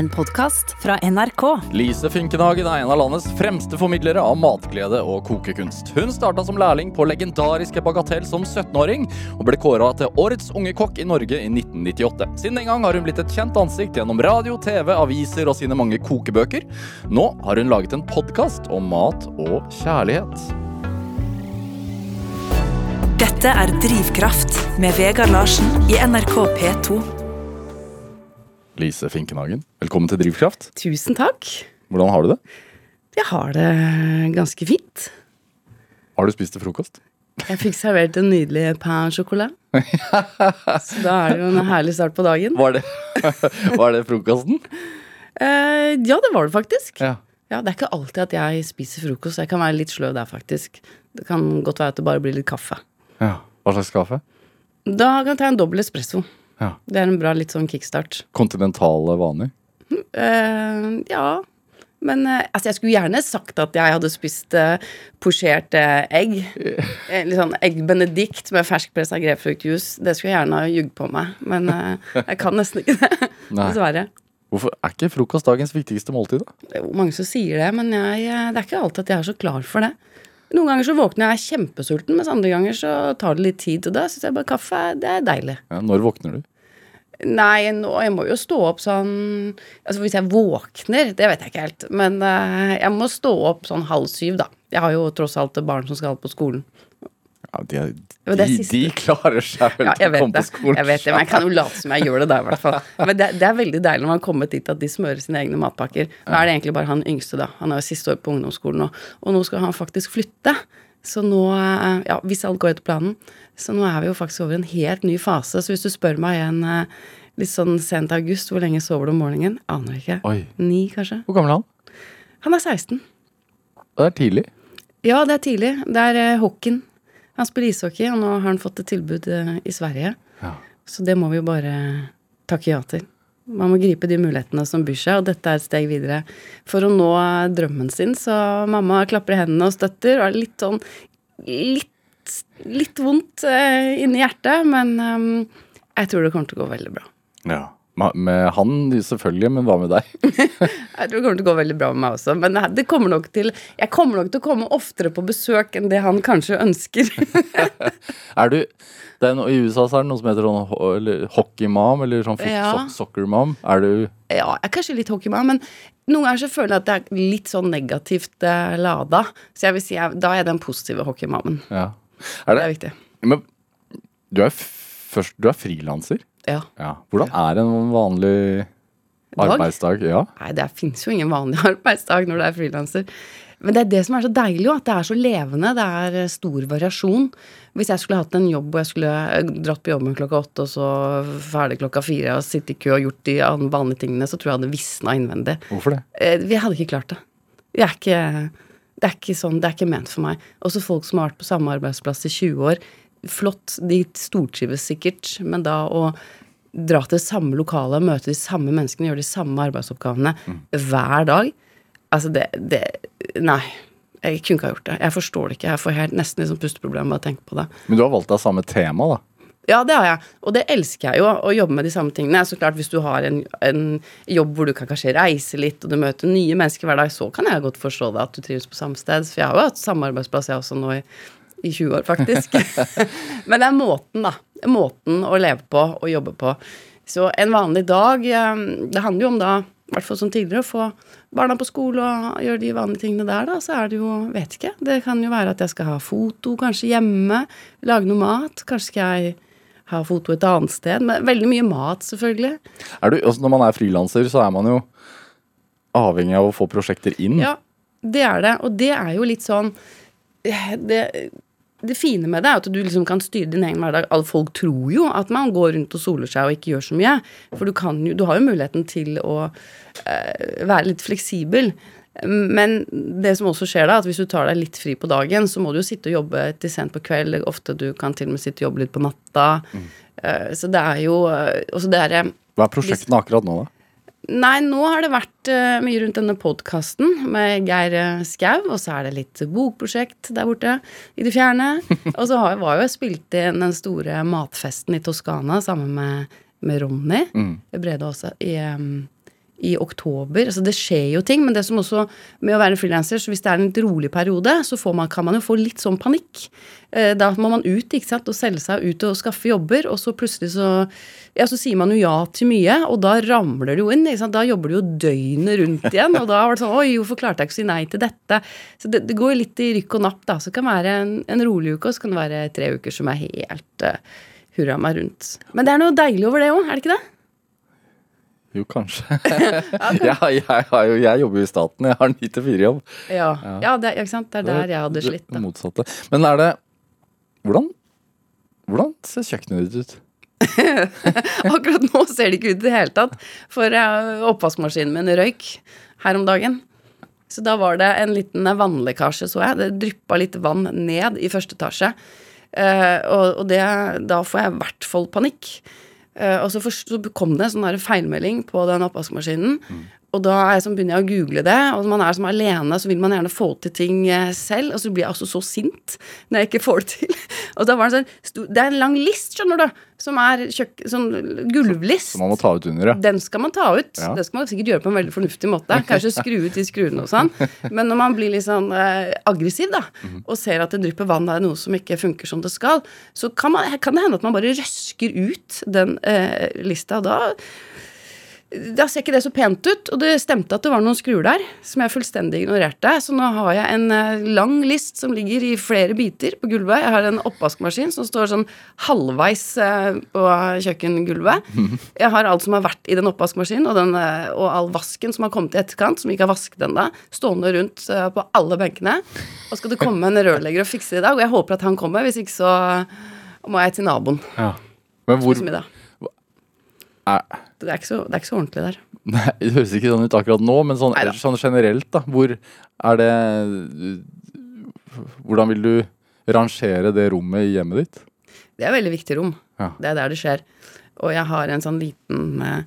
en podkast fra NRK. Lise Finkenhagen er en av landets fremste formidlere av matglede og kokekunst. Hun starta som lærling på legendariske Bagatell som 17-åring, og ble kåra til Årets unge kokk i Norge i 1998. Siden den gang har hun blitt et kjent ansikt gjennom radio, TV, aviser og sine mange kokebøker. Nå har hun laget en podkast om mat og kjærlighet. Dette er Drivkraft med Vegard Larsen i NRK P2. Lise Finkenhagen, velkommen til Drivkraft. Tusen takk. Hvordan har du det? Jeg har det ganske fint. Har du spist til frokost? Jeg fikk servert en nydelig pain chocolat. Så da er det jo en herlig start på dagen. Var det, var det frokosten? Eh, ja, det var det faktisk. Ja. Ja, Det er ikke alltid at jeg spiser frokost. Jeg kan være litt sløv der, faktisk. Det kan godt være at det bare blir litt kaffe. ja. Hva slags kaffe? Da kan jeg ta en dobbel espresso. Ja. Det er en bra litt sånn kickstart. Kontinentale vaner? Uh, ja. Men uh, altså, jeg skulle gjerne sagt at jeg hadde spist uh, posjert egg. Litt sånn egg benedict med ferskpressa grepfruktjuice. Det skulle jeg gjerne ha jugd på meg, men jeg kan nesten ikke det. Dessverre. Hvorfor er ikke frokost dagens viktigste måltid, da? Det er jo mange som sier det, men jeg, det er ikke alltid at jeg er så klar for det. Noen ganger så våkner jeg kjempesulten, mens andre ganger så tar det litt tid. Og da syns jeg bare kaffe det er deilig. Ja, når våkner du? Nei, nå, jeg må jo stå opp sånn Altså Hvis jeg våkner, det vet jeg ikke helt. Men uh, jeg må stå opp sånn halv syv, da. Jeg har jo tross alt barn som skal på skolen. Ja, de, er de, de klarer seg vel Ja, til å komme det. på skolen. Jeg vet det, Men jeg kan jo late som jeg gjør det da, i hvert fall. Men det, det er veldig deilig når man har kommet dit at de smører sine egne matpakker. Nå er det egentlig bare han yngste, da. Han er jo siste år på ungdomsskolen nå. Og nå skal han faktisk flytte. Så nå, eh, ja, hvis alt går etter planen, så nå er vi jo faktisk over en helt ny fase. Så hvis du spør meg igjen eh, litt sånn sent august, hvor lenge sover du om morgenen? Aner ikke. Oi. Ni, kanskje? Hvor gammel er han? Han er 16. Det er tidlig. Ja, det er tidlig. Det er eh, hockeyen. Han spiller ishockey, og nå har han fått et tilbud eh, i Sverige. Ja. Så det må vi jo bare takke ja til. Man må gripe de mulighetene som byr seg, og dette er et steg videre. For å nå drømmen sin, så mamma klapper i hendene og støtter, og er litt sånn litt, litt vondt eh, inni hjertet, men eh, jeg tror det kommer til å gå veldig bra. Ja. Med han selvfølgelig, men hva med deg? Jeg tror det kommer til å gå veldig bra med meg også, men det- det kommer nok til Jeg kommer nok til å komme oftere på besøk enn det han kanskje ønsker. Er du det no, I USA så er det noe som heter sånn eller hockeymam, eller sånn Ja. so. Er du Ja, jeg er kanskje litt hockeymam, men noen ganger så føler jeg at det er litt sånn negativt eh, lada. Så jeg vil si jeg, da er jeg den positive hockeymammen. Ja. Er Det er viktig. men du er, først, du er frilanser. Ja. Ja. Hvordan er en vanlig Dag? arbeidsdag? Ja. Nei, det finnes jo ingen vanlig arbeidsdag når du er frilanser. Men det er det som er så deilig, jo, at det er så levende. Det er eh, stor variasjon. Hvis jeg skulle hatt en jobb hvor jeg skulle eh, dratt på jobben klokka åtte, og så ferdig klokka fire, og sittet i kø og gjort de vanlige tingene, så tror jeg jeg hadde visna innvendig. Hvorfor det? Eh, Vi hadde ikke klart det. Vi er ikke, det er ikke sånn, det er ikke ment for meg. Også folk som har vært på samme arbeidsplass i 20 år. Flott, de stortrives sikkert, men da å dra til det samme lokalet, møte de samme menneskene, gjøre de samme arbeidsoppgavene hver dag Altså, det, det Nei. Jeg kunne ikke ha gjort det. Jeg forstår det ikke. Jeg får helt, nesten liksom pusteproblemer av å tenke på det. Men du har valgt deg samme tema, da. Ja, det har jeg. Og det elsker jeg jo, å jobbe med de samme tingene. Så klart, Hvis du har en, en jobb hvor du kan kanskje reise litt, og du møter nye mennesker hver dag, så kan jeg godt forstå det at du trives på samme sted. For jeg har jo hatt samme arbeidsplass, jeg også, nå i, i 20 år, faktisk. Men det er måten, da. Måten å leve på og jobbe på. Så en vanlig dag eh, Det handler jo om da, i hvert fall som tidligere, å få barna på skole og gjøre de vanlige tingene der, da. Så er det jo Vet ikke. Det kan jo være at jeg skal ha foto kanskje hjemme. Lage noe mat. Kanskje skal jeg ha foto et annet sted. Men veldig mye mat, selvfølgelig. Du, altså når man er frilanser, så er man jo avhengig av å få prosjekter inn. Ja, det er det. Og det er jo litt sånn Det, det fine med det er at du liksom kan styre din egen hverdag. Alle folk tror jo at man går rundt og soler seg og ikke gjør så mye. For du, kan jo, du har jo muligheten til å eh, være litt fleksibel. Men det som også skjer da, at hvis du tar deg litt fri på dagen, så må du jo sitte og jobbe til sent på kveld. Ofte du kan til og med sitte og jobbe litt på natta. Eh, så det er jo eh, også det er, Hva er prosjektene akkurat nå, da? Nei, nå har det vært eh, mye rundt denne podkasten med Geir eh, Skau, og så er det litt bokprosjekt der borte i det fjerne. Og så har, var jo jeg spilt inn den store matfesten i Toskana sammen med, med Ronny Mm. Brede også i, em, i oktober. Altså det skjer jo ting, men det som også med å være frilanser, så hvis det er en litt rolig periode, så man, kan man jo få litt sånn panikk. Eh, Da må man ut ikke sant, og selge seg ut og skaffe jobber, og så plutselig så ja, så sier man jo ja til mye, og da ramler det jo inn. Ikke sant? Da jobber du jo døgnet rundt igjen, og da var det sånn Oi, hvorfor klarte jeg ikke å si nei til dette? Så det, det går jo litt i rykk og napp, da. Så det kan være en, en rolig uke, og så kan det være tre uker som er helt uh, hurra meg rundt. Men det er noe deilig over det òg, er det ikke det? Jo, kanskje. jeg, jeg, har jo, jeg jobber jo i staten. Jeg har ni til fire-jobb. Ja, ja det, ikke sant? det er der jeg hadde slitt. Det motsatte. Men er det Hvordan, hvordan ser kjøkkenet ditt ut? Akkurat nå ser det ikke ut i det hele tatt, for eh, oppvaskmaskinen min røyk her om dagen. Så da var det en liten vannlekkasje, så jeg. Det dryppa litt vann ned i første etasje. Eh, og og det, da får jeg i hvert fall panikk. Eh, og så, kom det en sånn feilmelding på den oppvaskmaskinen. Og da er jeg sånn, begynner jeg å google det, og når man er som alene, så vil man gjerne få til ting eh, selv. Og så blir jeg altså så sint når jeg ikke får det til. Og da var Det sånn, det er en lang list, skjønner du, som er kjøk, sånn gulvlist. Som man må ta ut under, ja. Den skal man ta ut. Ja. Det skal man sikkert gjøre på en veldig fornuftig måte. Kanskje skru ut de skruene og sånn. Men når man blir litt sånn eh, aggressiv, da, og ser at det drypper vann, det er noe som ikke funker som det skal, så kan, man, kan det hende at man bare røsker ut den eh, lista. og Da da ser ikke det så pent ut, og det stemte at det var noen skruer der som jeg fullstendig ignorerte. Så nå har jeg en eh, lang list som ligger i flere biter på gulvet. Jeg har en oppvaskmaskin som står sånn halvveis eh, på kjøkkengulvet. Jeg har alt som har vært i den oppvaskmaskinen, og, den, eh, og all vasken som har kommet i etterkant, som ikke har vasket ennå, stående rundt på alle benkene. Og skal det komme en rørlegger og fikse det i dag, og jeg håper at han kommer, hvis ikke så må jeg til naboen. ja. Men hvor Det er, ikke så, det er ikke så ordentlig der. Nei, Det høres ikke sånn ut akkurat nå, men sånn, sånn generelt, da. Hvor er det Hvordan vil du rangere det rommet i hjemmet ditt? Det er et veldig viktig rom. Ja. Det er der det skjer. Og jeg har en sånn liten eh,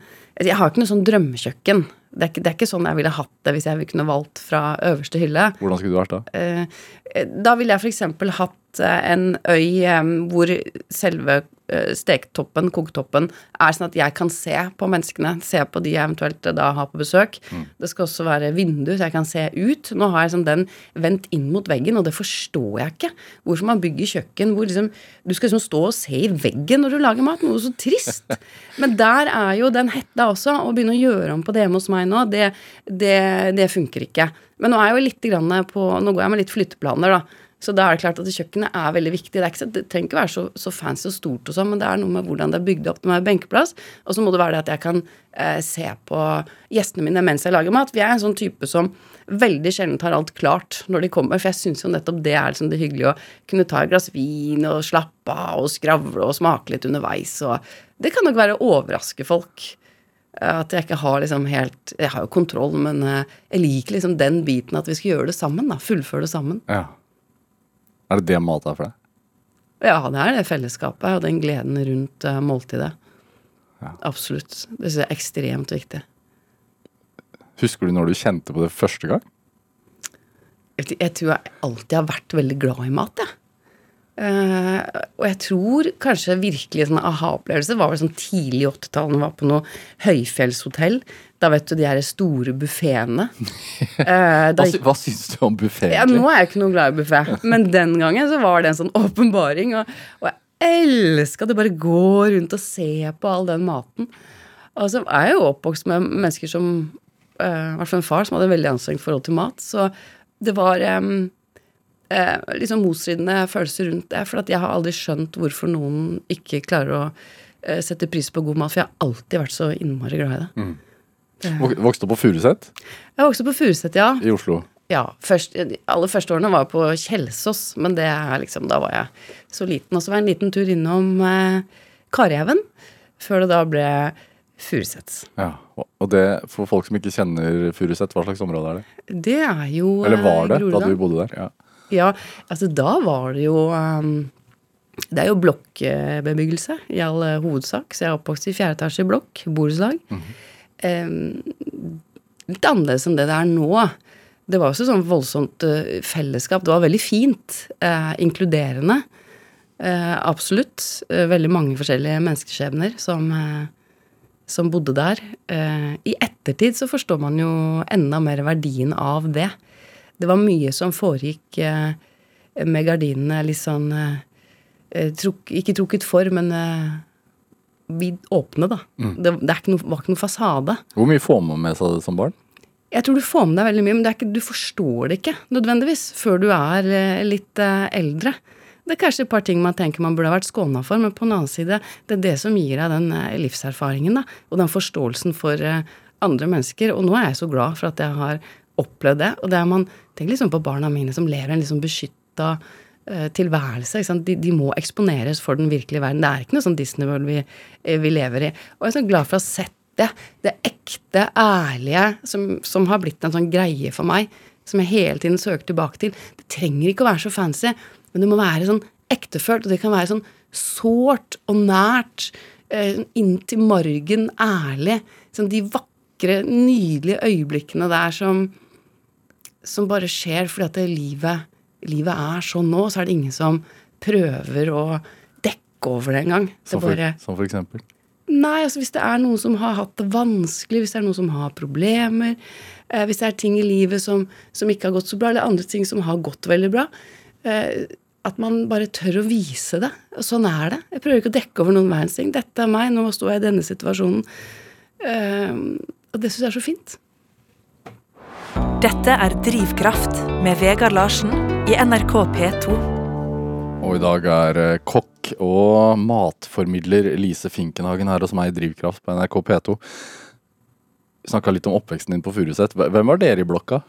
Jeg har ikke noe sånn drømmekjøkken. Det er, ikke, det er ikke sånn jeg ville hatt det hvis jeg kunne valgt fra øverste hylle. Hvordan skulle du vært da? Eh, Da ville jeg f.eks. hatt eh, en øy eh, hvor selve eh, steketoppen, koketoppen, er sånn at jeg kan se på menneskene. Se på de jeg eventuelt eh, da har på besøk. Det skal også være vindu, så jeg kan se ut. Nå har jeg sånn den vendt inn mot veggen, og det forstår jeg ikke. Hvorfor man bygger kjøkken hvor liksom, du skal liksom stå og se i veggen når du lager mat. Noe så trist. Men der er jo den hetta også. Å begynne å gjøre om på det hjemme hos meg nå, det, det, det funker ikke. Men nå er jeg jo litt på Nå går jeg med litt flytteplaner, da. Så da er det klart at kjøkkenet er veldig viktig. Det, ikke, det trenger ikke være så, så fancy og stort, og sånn, men det er noe med hvordan det er bygd opp. Være benkeplass, og så må det være det at jeg kan eh, se på gjestene mine mens jeg lager mat. Vi er en sånn type som veldig sjelden har alt klart når de kommer, for jeg syns jo nettopp det er liksom det hyggelige å kunne ta et glass vin og slappe av og skravle og smake litt underveis. Og det kan nok være å overraske folk. Eh, At jeg ikke har liksom helt Jeg har jo kontroll, men eh, jeg liker liksom den biten at vi skal gjøre det sammen. da, Fullføre det sammen. Ja. Er det det mat er for deg? Ja, det er det fellesskapet og den gleden rundt eh, måltidet. Ja. Absolutt. Det syns jeg er ekstremt viktig. Husker du når du kjente på det første gang? Jeg tror jeg alltid har vært veldig glad i mat, jeg. Eh, og jeg tror kanskje virkelig sånn aha-opplevelse var vel sånn tidlig i 80-tallet. Var på noe høyfjellshotell. Da vet du de her store buffeene. Uh, Hva, hva syns du om buffé, Ja, nå er jeg ikke noe glad i buffé, men den gangen så var det en sånn åpenbaring. Og, og jeg elska det bare gå rundt og se på all den maten. Og så er jeg jo oppvokst med mennesker som I uh, hvert fall en far som hadde veldig anstrengt forhold til mat. Så det var em, eh, liksom motstridende følelser rundt det. For at jeg har aldri skjønt hvorfor noen ikke klarer å eh, sette pris på god mat. For jeg har alltid vært så innmari glad i det. Vok- Vokste opp på Furuset Jeg vokste på Furuset, ja. i Oslo. Ja, først, de aller første årene var jeg på Kjelsås, men det er liksom, da var jeg så liten. Og så var jeg en liten tur innom eh, Karihaugen, før det da ble Furuset. Ja. Og det, for folk som ikke kjenner Furuset, hva slags område er det? Det er jo Eller var det eh, da du bodde der? Ja. Ja, altså da var det jo um, Det er jo blokkbebyggelse i all eh, hovedsak, så jeg er oppvokst i fjerde etasje blokk, borettslag. Um, litt annerledes enn det det er nå. Det var også sånn voldsomt uh, fellesskap. Det var veldig fint. Uh, inkluderende. Uh, absolutt. Veldig mange forskjellige menneskeskjebner som, som bodde der. I ettertid så forstår man jo enda mer verdien av det. Det var mye som foregikk eh, med gardinene litt sånn eh, eh truk, Ikke trukket for, men eh, vid åpne, da. Det, det ikke noe, var ikke noe fasade. Hvor mye får man med seg som barn? Jeg tror du får med deg veldig mye, men ikke, du forstår det ikke nødvendigvis før du er litt eldre. Det er kanskje et par ting man tenker man burde ha vært skåna for, men på den annen side, det er det som gir deg den livserfaringen da, og den forståelsen for andre mennesker. Og nå er jeg så glad for at jeg har opplevd det. Og det er man Tenk liksom på barna mine som lever en liksom beskytta uh, tilværelse. De, de, må eksponeres for den virkelige verden. Det er ikke noe sånn Disney World vi, vi lever i. Og jeg er så glad for å ha sett det. Det ekte, ærlige, som, som har blitt en sånn greie for meg. Som jeg hele tiden søker tilbake til. Det trenger ikke å være så fancy. Men det må være sånn ektefølt, og det kan være sånn sårt og nært. Uh, inn margen, ærlig. Sånn de vakre, nydelige øyeblikkene der som, som bare skjer fordi at det livet, livet er sånn nå, så er det ingen som prøver å dekke over det engang. Som, for, som for eksempel? Nei, altså hvis det er noen som har hatt det vanskelig, hvis det er noen som har problemer, eh, hvis det er ting i livet som, som, ikke har gått så bra, eller andre ting som har gått veldig bra, eh, at man bare tør å vise det. Og sånn er det. Jeg prøver ikke å dekke over noen verdens ting. Dette er meg, nå står jeg i denne situasjonen. Eh, og det syns jeg er så fint. Dette er Drivkraft med Vegard Larsen i NRK P2. Og i dag er eh, kokk og matformidler Lise Finkenhagen her hos meg i Drivkraft på NRK P2. Vi snakka litt om oppveksten din på Furuset. Hvem var dere i blokka?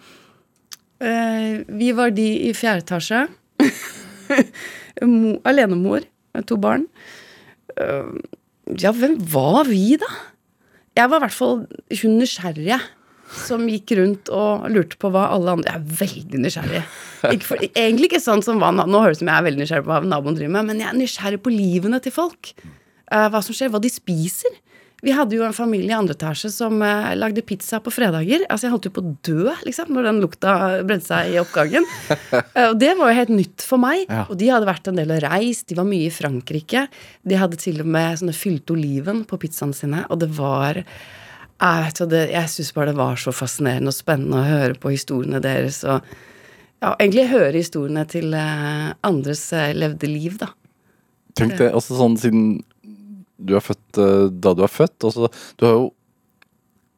Eh, vi var de i fjerde etasje. alenemor med to barn. Uh, ja, hvem var vi, da? Jeg var i hvert fall hun nysgjerrige som gikk rundt og lurte på hva alle andre Jeg er veldig nysgjerrig. Ikke for, egentlig ikke sånn som hva, Nå høres det ut som jeg er veldig nysgjerrig på hva naboen driver med, men jeg er nysgjerrig på livene til folk. Uh, hva som skjer, hva de spiser. Vi hadde jo en familie i andre etasje som uh, lagde pizza på fredager. Altså Jeg holdt jo på å dø liksom, når den lukta bredde seg i oppgangen. uh, og det var jo helt nytt for meg. Ja. Og de hadde vært en del og reist. De var mye i Frankrike. De hadde til og med sånne fylte oliven på pizzaene sine, og det var jeg, vet, det, jeg syns bare det var så fascinerende og spennende å høre på historiene deres. Og ja, egentlig høre historiene til uh, andres levde liv, da. Tenk det, også sånn siden du er født uh, da du er født. Også, du har jo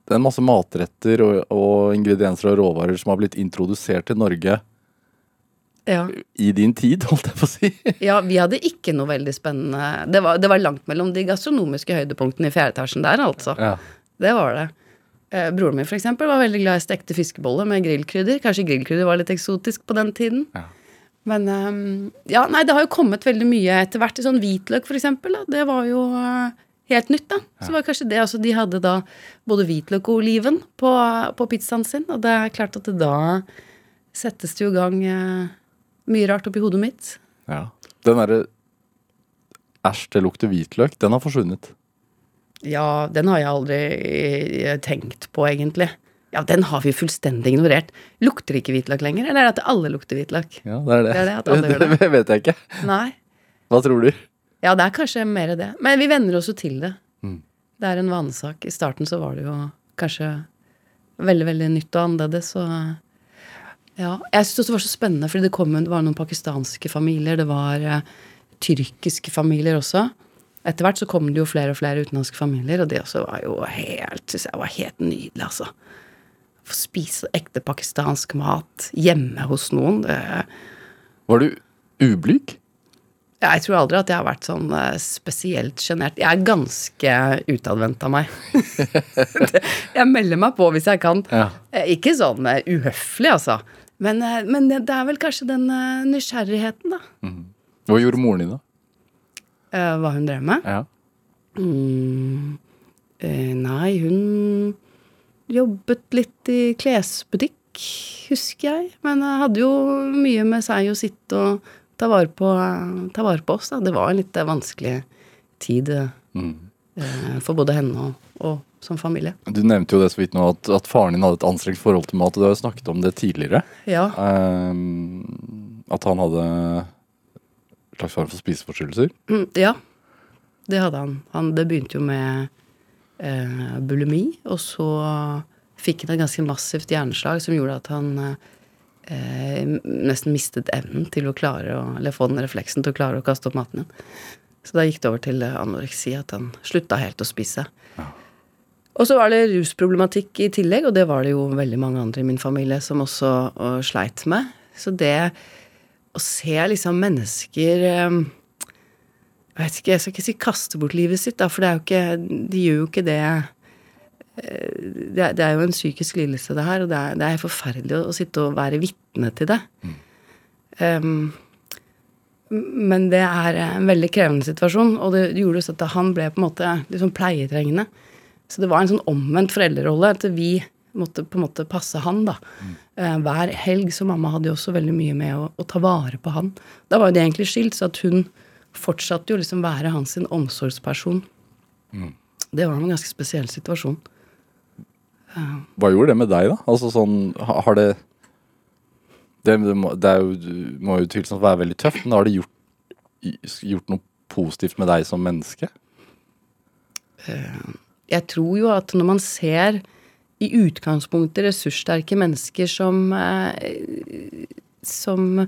det er en masse matretter og, og, ingredienser og råvarer som har blitt introdusert til Norge ja. i din tid, holdt jeg på å si. ja, vi hadde ikke noe veldig spennende Det var, det var langt mellom de gastronomiske høydepunktene i fjerde etasjen der, altså. Ja. Det var det. Eh, broren min for eksempel, var veldig glad i stekte fiskeboller med grillkrydder. Kanskje grillkrydder var litt eksotisk på den tiden. Ja. Men um, ja, nei, det har jo kommet veldig mye etter hvert. Sånn hvitløk, for eksempel. Da. Det var jo uh, helt nytt, da. Så var kanskje det altså, De hadde da både hvitløk og oliven på, på pizzaen sin. Og det er klart at det da settes det jo i gang uh, mye rart oppi hodet mitt. Ja. Den derre æsj, det lukter hvitløk, den har forsvunnet. Ja, den har jeg aldri eh, tenkt på, egentlig. Ja, den har vi fullstendig ignorert. Lukter ikke hvitløk lenger, eller er det at alle lukter hvitløk? Ja, det er det. Det, er det, at alle gjør det. det vet jeg ikke. Nei. Hva tror du? Ja, det er kanskje mer det. Men vi venner oss jo til det. Mm. Det er en vanesak. I starten så var det jo kanskje veldig, veldig nytt og annerledes. Og ja. Jeg syns det var så spennende, fordi det, kom, det var noen pakistanske familier. Det var uh, tyrkiske familier også. Etter hvert så kom det jo flere og flere utenlandske familier, og det også var jo helt, synes jeg var helt nydelig, altså. Få spise ekte pakistansk mat hjemme hos noen. Var du ublyg? Jeg tror aldri at jeg har vært sånn eh, spesielt sjenert. Jeg er ganske utadvendt av meg. jeg melder meg på hvis jeg kan. Ja. Eh, ikke sånn eh, uhøflig, altså. Men, men, det er vel kanskje den nysgjerrigheten, da. Mm. Hva gjorde moren din, da? Hva hun drev med? Ja. Mm, nei, hun jobbet litt i klesbutikk, husker jeg. Men jeg hadde jo mye med seg å sitte og ta vare på, ta vare på oss. Da. Det var en litt vanskelig tid mm. eh, for både henne og, og, som familie. Du nevnte jo det så vidt nå at, at, faren din hadde et anstrengt forhold til mat. og Du har jo snakket om det tidligere. Ja. Um, at han hadde slags form for spiseforstyrrelser. Mm, ja, det hadde han. han. Det begynte jo med eh, bulimi, og så fikk han et ganske massivt hjerneslag som gjorde at han eh, nesten mistet evnen til å klare å Eller få den refleksen til å klare å kaste opp maten igjen. Så da gikk det over til anoreksi, at han slutta helt å spise. Og så var det rusproblematikk i tillegg, og det var det jo veldig mange andre i min familie som også og sleit med. Så det å se liksom mennesker eh, Jeg vet ikke, jeg skal ikke si kaste bort livet sitt, da, for det er jo ikke De gjør jo ikke det eh, det er, det er, jo en psykisk lidelse, det her, og det er, det er forferdelig å, å, sitte og være vitne til det. Mm. Um, men det er en veldig krevende situasjon, og det gjorde også at han ble på en måte liksom pleietrengende. Så det var en sånn omvendt foreldrerolle. At vi måtte på en måte passe han, da. Mm. Hver helg. Så mamma hadde jo også veldig mye med å, å ta vare på han. Da var jo det egentlig skilt, så at hun fortsatte jo liksom være hans omsorgsperson. Mm. Det var en ganske spesiell situasjon. Uh, Hva gjorde det med deg, da? Altså sånn, har det det, må, det jo, må jo tvilsomt være veldig tøft, men har det gjort, gjort noe positivt med deg som menneske? Uh, jeg tror jo at når man ser i utgangspunktet ressurssterke mennesker som eh, som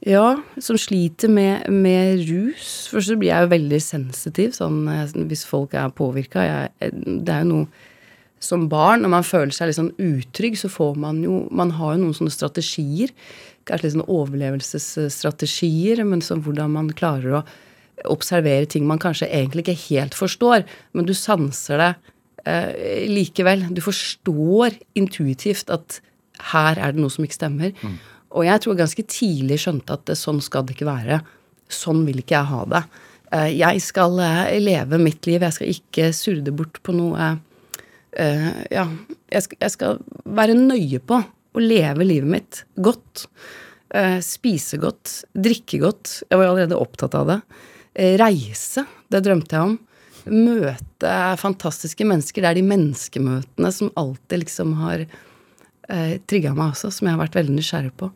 ja, som sliter med, med rus. Først så blir jeg jo veldig sensitiv sånn eh, hvis folk er påvirka. Det er jo noe som barn, når man føler seg litt sånn utrygg, så får man jo Man har jo noen sånne strategier. Kanskje litt sånne overlevelsesstrategier, men sånn hvordan man klarer å observere ting man kanskje egentlig ikke helt forstår, men du sanser det eh, likevel. Du forstår intuitivt at her er det noe som ikke stemmer. Mm. Og jeg tror ganske tidlig skjønte at sånn skal det ikke være. Sånn vil ikke jeg ha det. Eh, jeg skal eh, leve mitt liv, jeg skal ikke surde bort på noe eh, Ja, jeg skal, være nøye på å leve livet mitt godt. Spise godt, drikke godt. Jeg var allerede opptatt av det. Reise, det drømte jeg om. Møte fantastiske mennesker. Det er de menneskemøtene som alltid liksom har eh, trigga meg også, som jeg har vært veldig nysgjerrig på.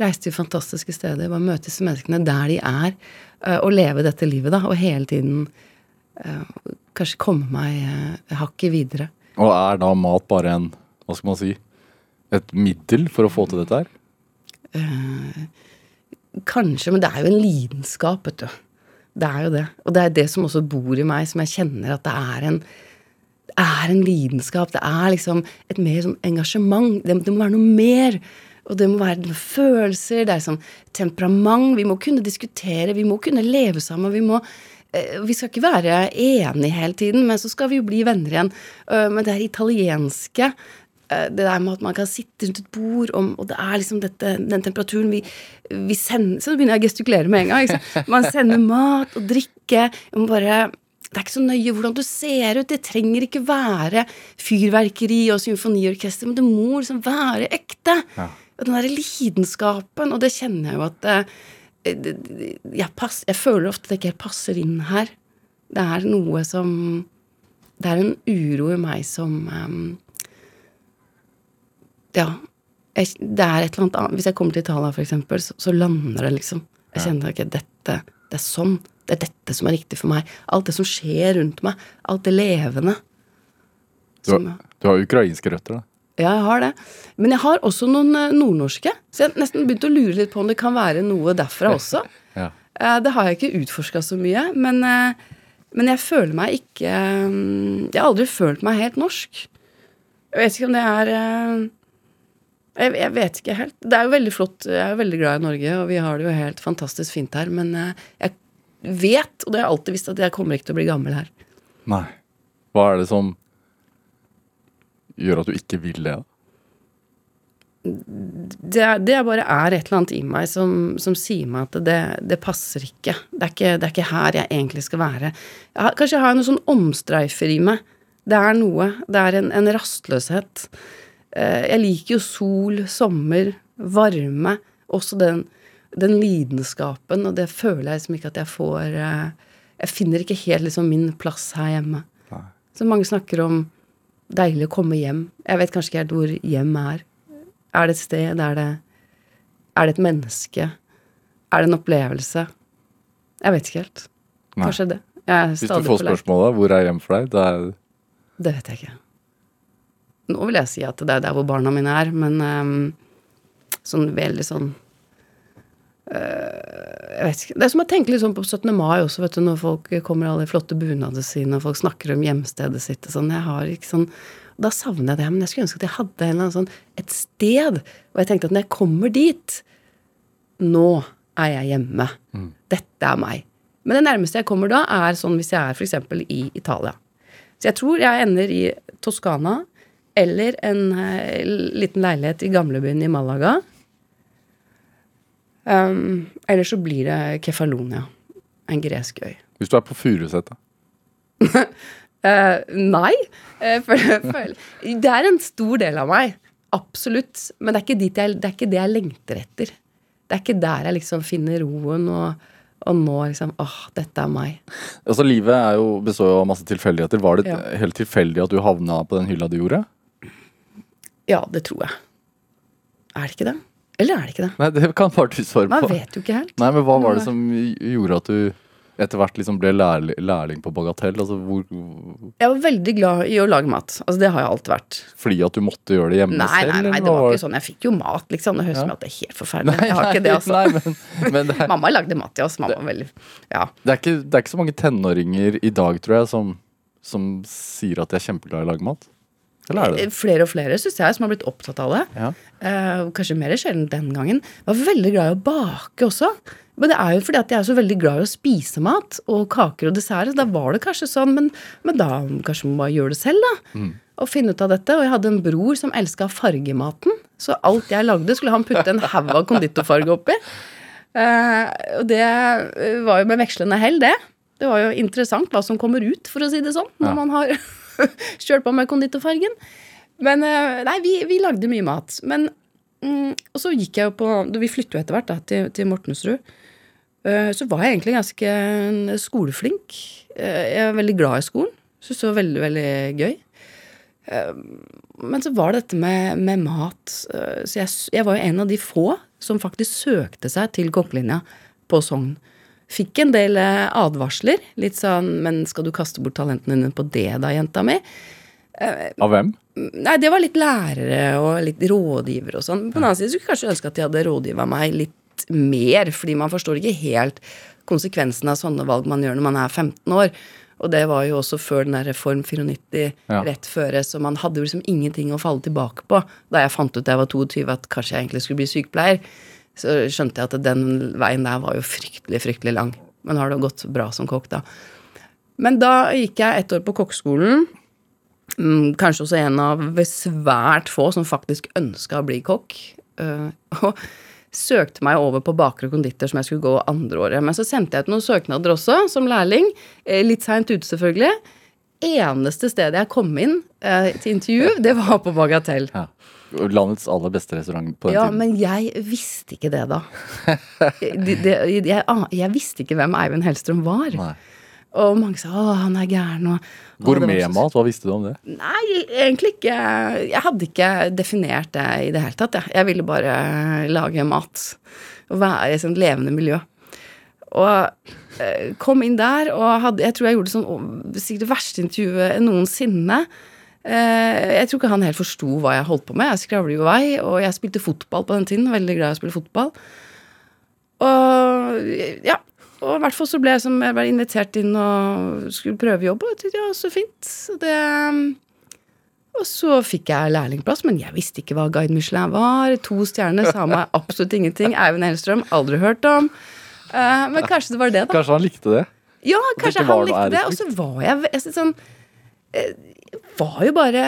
Reise til fantastiske steder, bare møte disse menneskene der de er, eh, og leve dette livet, da. Og hele tiden eh, kanskje komme meg eh, hakket videre. Og er da mat bare en, hva skal man si, et middel for å få til dette her? Eh, kanskje, men det er jo en lidenskap, vet du. Det er jo det. Og det er det som også bor i meg, som jeg kjenner at det er en det er en lidenskap. Det er liksom et mer sånn engasjement. Det, det må være noe mer. Og det må være følelser, det er sånn temperament. Vi må kunne diskutere, vi må kunne leve sammen. Vi må eh, vi skal ikke være enige hele tiden, men så skal vi jo bli venner igjen. Uh, men det er italienske det der med at man kan sitte rundt et bord, om, og det er liksom dette, den temperaturen vi, vi, sender Så begynner jeg å gestikulere med en gang. Man sender mat og drikke. Bare, det er ikke så nøye hvordan du ser ut. Det trenger ikke være fyrverkeri og symfoniorkester, men det må liksom være ekte. Ja. Og den derre lidenskapen, og det kjenner jeg jo at eh, jeg, pass, jeg føler ofte at det ikke helt passer inn her. Det er noe som Det er en uro i meg som um, ja, jeg, det er et eller annet annet Hvis jeg kommer til Italia, for eksempel, så, så lander det liksom. Jeg kjenner ikke dette Det er sånn. Det er dette som er riktig for meg. Alt det som skjer rundt meg. Alt det levende. Du har, du har ukrainske røtter, da? Ja, jeg har det. Men jeg har også noen uh, nordnorske. Så jeg har nesten begynt å lure litt på om det kan være noe derfra også. ja. uh, det har jeg ikke utforska så mye. Men, uh, men, jeg føler meg ikke Jeg har aldri følt meg helt norsk. Jeg vet ikke om det er jeg, jeg, vet ikke helt. Det er jo veldig flott. Jeg er jo veldig glad i Norge, og vi har det jo helt fantastisk fint her. Men eh, jeg vet, og det har jeg alltid visst, at jeg kommer ikke til å bli gammel her. Nei. Hva er det som gjør at du ikke vil det? Det, det bare er et eller annet i meg som, som sier meg at det, det passer ikke. Det ikke. det er ikke her jeg egentlig skal være. Jeg kanskje jeg har noen sånn omstreifer i meg. Det er noe. Det er en, en rastløshet. Eh, jeg liker jo sol, sommer, varme. Også den, den lidenskapen, og det føler jeg liksom ikke at jeg får eh, Jeg finner ikke helt liksom min plass her hjemme. Nei. Så mange snakker om deilig å komme hjem. Jeg vet kanskje ikke helt hvor hjem er. Er det et sted? Er det, er det et menneske? Er det en opplevelse? Jeg vet ikke helt. Kanskje det. Hvis du får spørsmålet 'Hvor er hjem for deg?' Det er Det vet jeg ikke. Nå vil jeg si at det er der hvor barna mine er, men um, sånn veldig sånn uh, Jeg vet ikke. Det er som å tenke litt sånn på 17. mai også, vet du, når folk kommer i alle de flotte bunadene sine, og folk snakker om hjemstedet sitt og sånn. Jeg har ikke sånn Da savner jeg det, men jeg skulle ønske at jeg hadde en eller annen sånn, et sted hvor jeg tenkte at når jeg kommer dit Nå er jeg hjemme. Dette er meg. Men det nærmeste jeg kommer da, er sånn hvis jeg er f.eks. i Italia. Så jeg tror jeg ender i Toskana eller en eh, liten leilighet i gamlebyen i Malaga. Um, eller så blir det Kefalonia. En gresk øy. Hvis du er på Furuset, da. uh, nei. eh, for, for, det er en stor del av meg. Absolutt. Men det er jeg, det er ikke det jeg lengter etter. Det er ikke der jeg liksom finner roen og, og nå liksom åh, dette er meg. Altså, Livet jo, består jo av masse tilfeldigheter. Var det Ja. helt tilfeldig at du havna på den hylla du gjorde? Ja, det tror jeg. Er det ikke det? Eller er det ikke det? Nei, det kan bare du svare Man jeg vet jo ikke helt. Nei, men hva var det som gjorde at du etter hvert liksom ble lærling, på Bagatell? Altså, hvor, Jeg var veldig glad i å lage mat. Altså, det har jeg alltid vært. fordi at du måtte gjøre det hjemme Nei, selv? nei, nei, det var ikke sånn. Jeg fikk jo mat, liksom. Det høres ut Ja. som at det er helt forferdelig. jeg har ikke det, altså. Nei, men, men det, er, Mamma lagde mat til oss. Mamma var veldig Ja. det, er ikke, det er ikke så mange tenåringer i dag, tror jeg, som, som sier at de er kjempeglade i å lage mat. Flere og flere, syns jeg, som har blitt opptatt av det. Ja. Eh, kanskje mer sjelden den gangen. Var veldig glad i å bake også. Men det er jo fordi at jeg er så veldig glad i å spise mat og kaker og desserter. Da var det kanskje sånn, men, men da kanskje man bare gjør det selv, da. Og finne ut av dette. Og jeg hadde en bror som elska fargematen. Så alt jeg lagde, skulle han putte en haug av konditorfarge oppi. Eh, og det eh, var jo med vekslende hell, det. Det var jo interessant hva som kommer ut, for å si det sånn, når Ja. man har kjørt på med konditorfargen. Men eh, nei, vi, vi lagde mye mat. Men mm, Og så gikk jeg jo på Vi flyttet jo etter hvert da, til, til Mortensrud. Eh, så var jeg egentlig ganske skoleflink. Eh, jeg er veldig glad i skolen. Syns det var veldig, veldig gøy. Men så var det dette med, med mat. så jeg, jeg var jo en av de få som faktisk søkte seg til kokkelinja på Sogn. Fikk en del eh, advarsler. Litt sånn 'Men skal du kaste bort talentene dine på det, da, jenta mi?' Av hvem? Nei, det var litt lærere og litt rådgivere og sånn. På den annen side skulle jeg kanskje ønske at de hadde rådgiva meg litt mer, fordi man forstår ikke helt konsekvensen av sånne valg man gjør når man er 15 år. Og det var jo også før den der Reform 94 Ja. rett føre, så man hadde jo liksom ingenting å falle tilbake på. Da jeg fant ut da jeg var 22 at kanskje jeg egentlig skulle bli sykepleier, så skjønte jeg at den veien der var jo fryktelig, fryktelig lang. Men har det gått bra som kokk, da. Men da gikk jeg ett år på kokkeskolen. Mm, kanskje også en av svært få som faktisk ønska å bli kokk. Eh, og søkte meg over på baker og konditor som jeg skulle gå andre året. Men så sendte jeg ut noen søknader også, som lærling. eh, Litt seint ute, selvfølgelig. Eneste stedet jeg kom inn eh, til intervju, det var på Bagatell. Ja. Landets aller beste restaurant på den Ja, tiden. men jeg visste ikke det da. det, det, jeg, ah, jeg visste ikke hvem Eivind Hellstrøm var. Nei. Og mange sa 'å, han er gæren', og «Å, det var Gourmetmat, hva visste du om det? Nei, egentlig ikke. Jeg hadde ikke definert det i det hele tatt. Jeg, jeg ville bare lage mat. Og være i et sånt levende miljø. Og eh, kom inn der, og hadde, jeg tror jeg gjorde sånn sikkert det verste intervjuet noensinne. Eh, jeg tror ikke han helt forsto hva jeg holdt på med. Jeg skravler jo vei, og jeg spilte fotball på den tiden. Veldig glad i å spille fotball. Og ja, og i hvert fall så ble jeg, som, jeg ble invitert inn og skulle prøve jobb, og jeg tenkte ja, så fint. Så det, og så fikk jeg lærlingplass, men jeg visste ikke hva Guide Michelin var. To stjerner sa meg absolutt ingenting. Eivind Hellstrøm, aldri hørt om. Eh, men kanskje det var det, da. Kanskje han likte det? Ja, kanskje han likte det. Og så var jeg, jeg synes sånn eh, var jo bare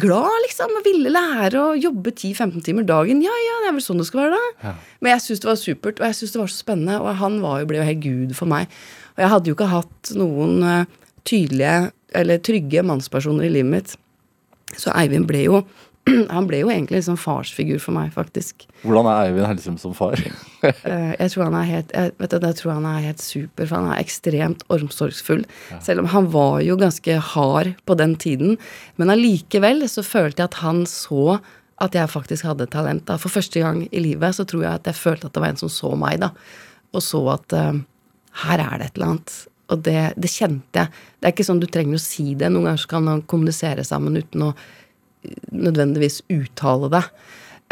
glad, liksom. Og ville lære å jobbe 10-15 timer dagen. Ja, ja, det er vel sånn det skal være, da. Ja. Men jeg syntes det var supert, og jeg syntes det var så spennende. Og han var jo, ble jo helt gud for meg. Og jeg hadde jo ikke hatt noen eh, tydelige eller trygge mannspersoner i livet mitt. Så Eivind ble jo Han ble jo egentlig en sånn farsfigur for meg, faktisk. Hvordan er Eivind Hellstrøm som far? Eh, jeg tror han er helt jeg, vet du, jeg tror han er helt super, for han er ekstremt omsorgsfull. Selv om han var jo ganske hard på den tiden. Men allikevel så følte jeg at han så at jeg faktisk hadde talent. da. For første gang i livet så tror jeg at jeg følte at det var en som så meg, da. Og så at uh, her er det et eller annet. Og det, det kjente jeg. Det er ikke sånn du trenger å si det. Noen ganger så kan man kommunisere sammen uten å nødvendigvis uttale det.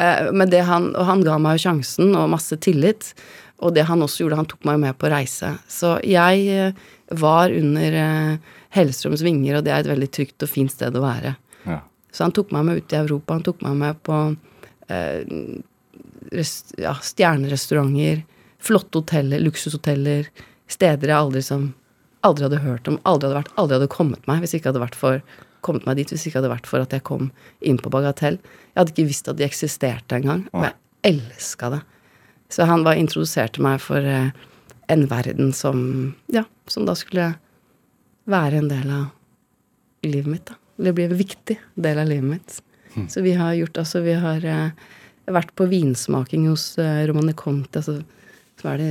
Eh, Men det han, og han ga meg jo sjansen og masse tillit. Og det han også gjorde, han tok meg med på reise. Så jeg eh, var under eh, Hellstrøms vinger, og det er et veldig trygt og fint sted å være. Ja. Så han tok meg med ut i Europa. Han tok meg med på eh, rest, ja, stjernerestauranter, flotte hoteller, luksushoteller, steder jeg aldri, som, aldri hadde hørt om, aldri hadde vært, aldri hadde kommet meg hvis ikke hadde vært for kommet meg dit hvis det ikke hadde vært for at jeg kom inn på Bagatell. Jeg hadde ikke visst at de eksisterte engang, og jeg elska det. Så han bare introduserte meg for eh, en verden som Ja, som da skulle være en del av livet mitt, da. Eller bli en viktig del av livet mitt. Så vi har gjort altså Vi har eh, vært på vinsmaking hos eh, Romane Conti, altså, som er de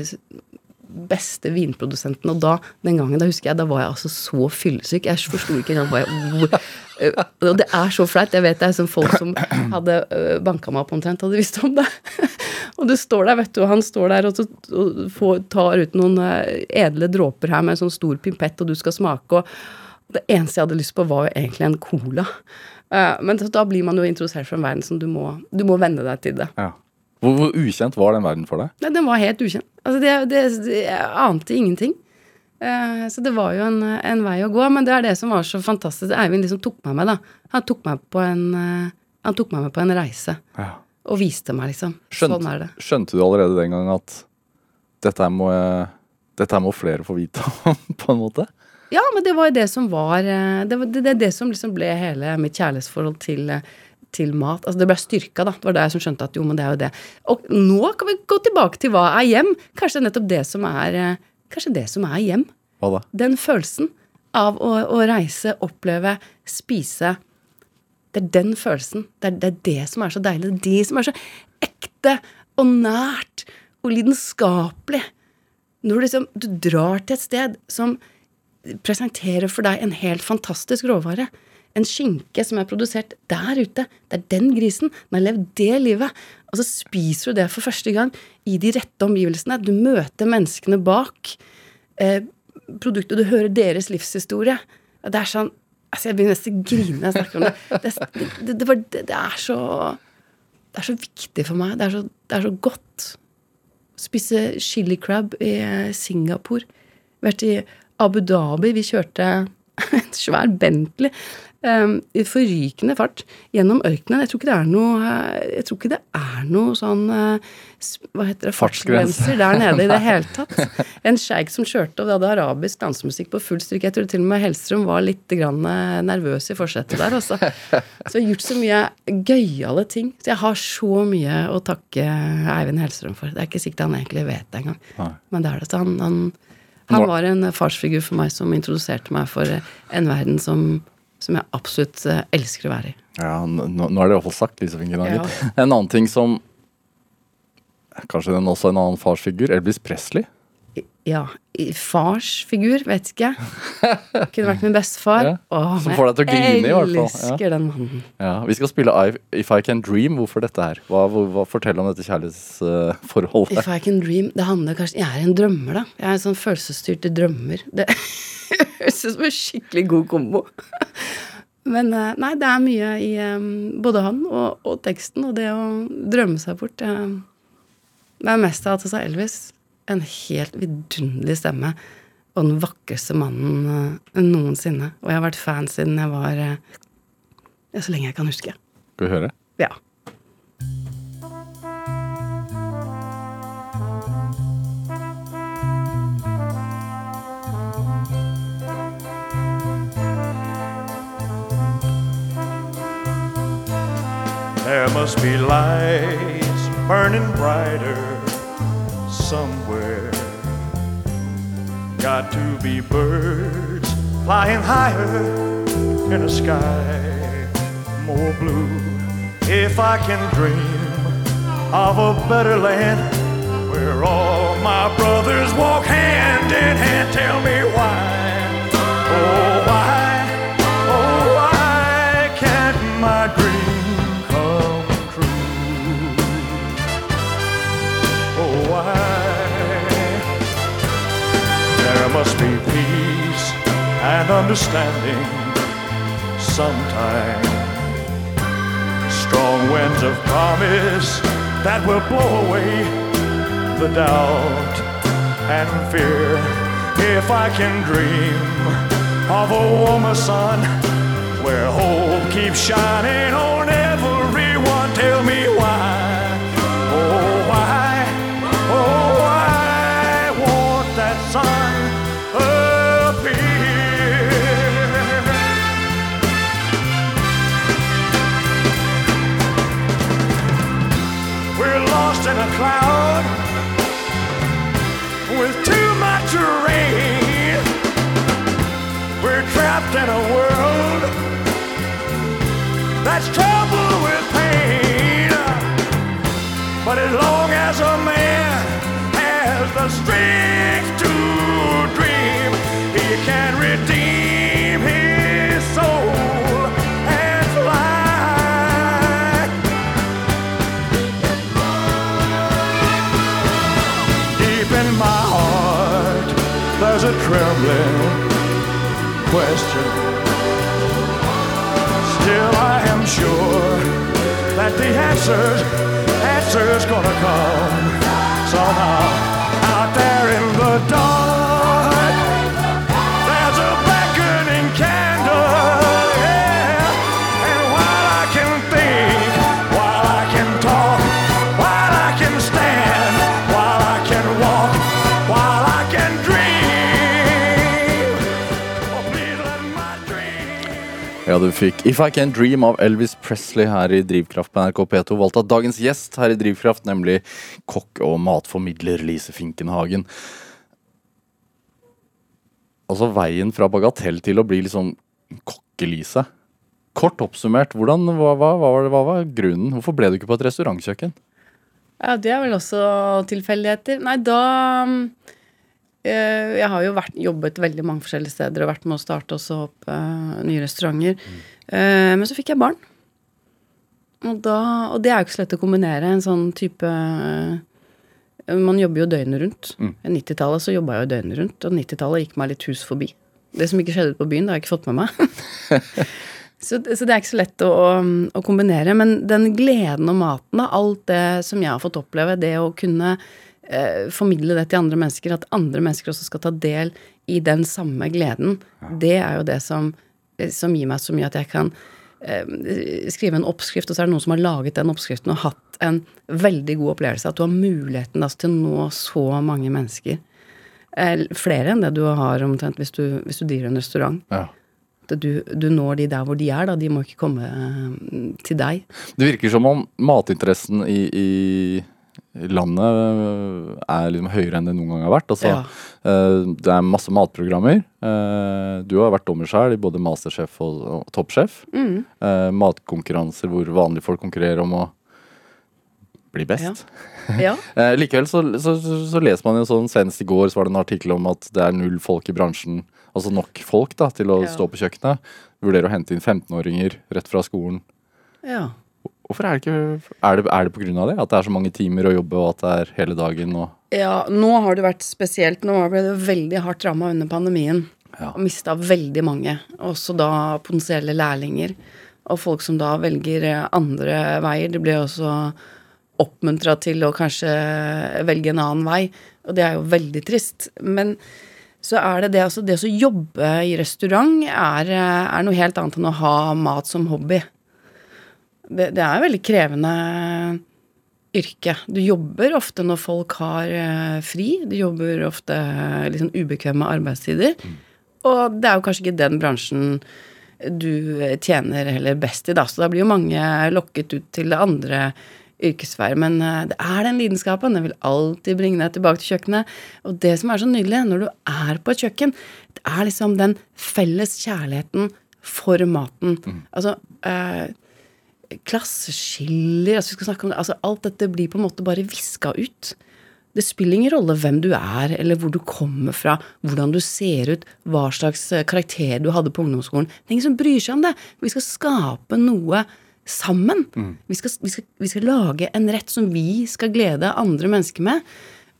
beste vinprodusenten. Og da, den gangen, da husker jeg, da var jeg altså så fyllesyk. Jeg forsto ikke engang hva jeg eh, Og det er så flaut. Jeg vet det er sånn folk som hadde uh, banka meg opp omtrent, hadde visst om det. og du står der, vet du, og han står der og, så, og får, tar ut noen eh, edle dråper her med en sånn stor pimpett, og du skal smake, og det eneste jeg hadde lyst på, var jo egentlig en cola. Eh, men da blir man jo introdusert for en verden som du må, du må venne deg til det. Ja. Hvor, hvor ukjent var den verden for deg? Nei, den var helt ukjent. Altså, det, det, det, jeg ante ingenting. Uh, så det var jo en, en vei å gå. Men det er det som var så fantastisk. Eivind liksom tok meg med, da. Han tok meg på en, uh, han tok meg med på en reise. Ja. Og viste meg, liksom. Skjønte, Sånn er det. skjønte du allerede den gang at dette her må, dette må flere få vite om, på en måte? Ja, men det var jo det som var eh, Det er det, det, det som liksom ble hele mitt kjærlighetsforhold til, eh, til mat. Altså det ble styrka, da. Det var da jeg som skjønte at jo, men det er jo det. Og nå kan vi gå tilbake til hva er hjem. Kanskje det er nettopp det som er eh, Kanskje det som er hjem. Hva da? Den følelsen av å, å reise, oppleve, spise. Det er den følelsen. Det er, det er det som er så deilig. Det er det som er så ekte og nært og lidenskapelig. Når du liksom, du drar til et sted som presenterer for deg en helt fantastisk råvare. En skinke som er produsert der ute. Det er den grisen. Den har levd det livet. Og så spiser du det for første gang i de rette omgivelsene. Du møter menneskene bak eh, produktet. Du hører deres livshistorie. Det er sånn altså Jeg begynner nesten å grine når jeg snakker om det. Det, det, det, var, det, er så Det er så viktig for meg. Det er så, er så godt. Spise chili crab i Singapore. Vært i Abu Dhabi. Vi kjørte en svær Bentley um, i forrykende fart gjennom ørkenen. Jeg tror ikke det er noe Jeg tror ikke det er noe sånn eh, Hva heter det? Fartsgrenser der nede i det hele tatt. En sjeik som kjørte, og det hadde arabisk dansemusikk på full styrke. Jeg tror til og med Hellstrøm var litt grann eh, nervøs i forsetet der, Også. Så jeg har gjort så mye gøyale ting. Så jeg har så mye å takke Eivind Hellstrøm for. Det er ikke sikkert han egentlig vet det engang. Men det er det. Så han, han, han var en farsfigur for meg som introduserte meg for en verden som, som jeg absolutt eh, elsker å være i. Ja, nå, nå er det iallfall sagt, Lise Finkenhagen. Ja. En annen ting som Kanskje den også er en annen farsfigur. Elvis Presley. Ja. fars figur, vet ikke. Kunne vært min bestefar. Ja, Åh, som får deg til å grine, i hvert fall. Jeg elsker den mannen. Ja, Vi skal spille I, If I Can Dream. Hvorfor dette her? Hva, hva, Fortell om dette kjærlighetsforholdet. If I can dream Det handler kanskje Jeg er en drømmer, da. Jeg er en sånn følelsesstyrte drømmer. Det høres ut som en skikkelig god kombo. Men eh, nei, det er mye i eh, både han og, og teksten, og det å drømme seg bort. Det er mest av at det sa Elvis. En helt vidunderlig stemme. Og den vakreste mannen eh, noensinne. Og jeg har vært fan siden jeg var eh, ja, Så lenge jeg kan huske. Skal vi høre? Ja. There must be lights burning brighter somewhere. Got to be birds flying higher in a sky more blue. If I can dream of a better land where all my brothers walk hand in hand, tell me why. Oh, understanding sometime. Strong winds of promise that will blow away the doubt and fear. If I can dream of a warmer sun where hope keeps shining on everyone, tell me why. Oh, why? Oh, why won't that sun the answers, answers gonna come somehow. Out there in the dark, Ja, du fikk If I Can Dream av Elvis Presley her i Drivkraft på NRK P2. Valgt av dagens gjest her i Drivkraft, nemlig kokk og matformidler Lise Finkenhagen. Altså veien fra bagatell til å bli liksom kokke-Lise. Kort oppsummert, hvordan, hva, hva, hva, hva var grunnen? Hvorfor ble du ikke på et restaurantkjøkken? Ja, det er vel også tilfeldigheter. Nei, da Jeg har jo vært, jobbet veldig mange forskjellige steder og vært med å starte også opp uh, nye restauranter. Eh, men så fikk jeg barn. Og, da, og det er jo ikke så lett å kombinere en sånn type uh, Man jobber jo døgnet rundt. Mm. I 90-tallet så jobba jeg jo døgnet rundt, og 90-tallet gikk meg litt hus forbi. Det som ikke skjedde ute på byen, det har jeg ikke fått med meg. Så, så det er ikke så lett å, å kombinere. Men den gleden og maten, da, alt det som jeg har fått oppleve, det å kunne eh, formidle det til andre mennesker, at andre mennesker også skal ta del i den samme gleden, det er jo det som, eh, som gir meg så mye at jeg kan eh, skrive en oppskrift, og så er det noen som har laget den oppskriften og hatt en veldig god opplevelse. At du har muligheten altså, til å nå så mange mennesker. Eh, flere enn det du har omtrent hvis du, hvis du driver en restaurant Ja. du, du når de der hvor de er, da. De må ikke komme eh, til deg. Det virker som om matinteressen i, i landet øh, er liksom høyere enn det noen gang har vært. Altså, Ja. uh, det er masse matprogrammer. Uh, du har vært dommer sjøl i både Masterchef og, og Toppsjef. Mm. Uh, matkonkurranser hvor vanlige folk konkurrerer om å bli best. Ja. Eh, likevel så, så, så, leser man jo sånn Senest i går så var det en artikkel om at det er null folk i bransjen. Altså nok folk da til å Ja. stå på kjøkkenet. Vurderer å hente inn 15-åringer rett fra skolen. ja. Hvorfor er det ikke Er det, er det av det? At det er så mange timer å jobbe, og at det er hele dagen og Ja, nå har det vært spesielt. Nå ble det veldig hardt ramma under pandemien. Ja. Og mista veldig mange. Også da potensielle lærlinger. Og folk som da velger eh, andre veier. Det ble også oppmuntra til å kanskje velge en annen vei. Og det er jo veldig trist. Men så er det det, altså det å jobbe i restaurant er, eh, er noe helt annet enn å ha mat som hobby. Det, det er veldig krevende yrke. Du jobber ofte når folk har eh, fri. Du jobber ofte sånn ubekvemme arbeidstider. Og det er jo kanskje ikke den bransjen du eh, tjener heller best i, da. Så da blir jo mange lokket ut til det andre yrkesveier. Men det er den lidenskapen. Den vil alltid bringe deg tilbake til kjøkkenet. Og det som er så nydelig når du er på et kjøkken, det er liksom den felles kjærligheten for maten. Altså eh, klasseskiller altså vi skal snakke om det, altså Alt dette blir på en måte bare viska ut. Det spiller ingen rolle hvem du er, eller hvor du kommer fra, hvordan du ser ut, hva slags eh, karakter du hadde på ungdomsskolen. Det er ingen som bryr seg om det. Vi skal skape noe sammen. Vi, skal, vi, skal, vi skal lage en rett som vi skal glede andre mennesker med.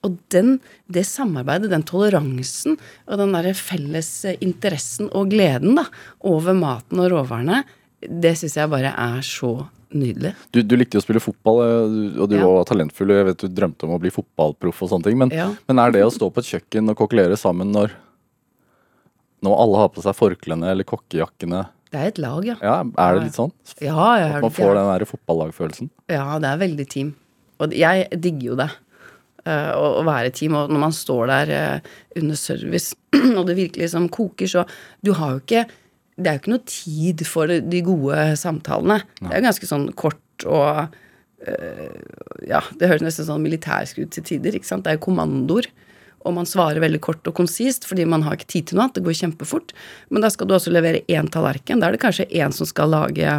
Og den, det samarbeidet, den toleransen og den derre felles interessen og gleden da, over maten og råvarene, det syns jeg bare er så nydelig. Du, du likte jo å spille fotball, eh, og du Ja. var talentfull, og jeg vet du drømte om å bli fotballproff og sånne ting. Men, Ja. men er det å stå på et kjøkken og kokkelere sammen når, når alle har på seg forklene eller kokkejakkene Det er et lag, ja. Ja, er det litt sånn? Ja, jeg At man får den der fotballagfølelsen? Ja, det er veldig team. Og jeg digger jo det. eh, å, å være team. Og når man står der eh, under service, og det virkelig liksom koker, så Du har jo ikke Det er jo ikke noe tid for de gode samtalene. Det er jo ganske sånn kort og øh, Ja, det høres nesten sånn militærsk ut til tider, ikke sant. Det er jo kommandoer. Og man svarer veldig kort og konsist, fordi man har ikke tid til noe annet. Det går kjempefort. Men da skal du også levere én tallerken. Da er det kanskje én som skal lage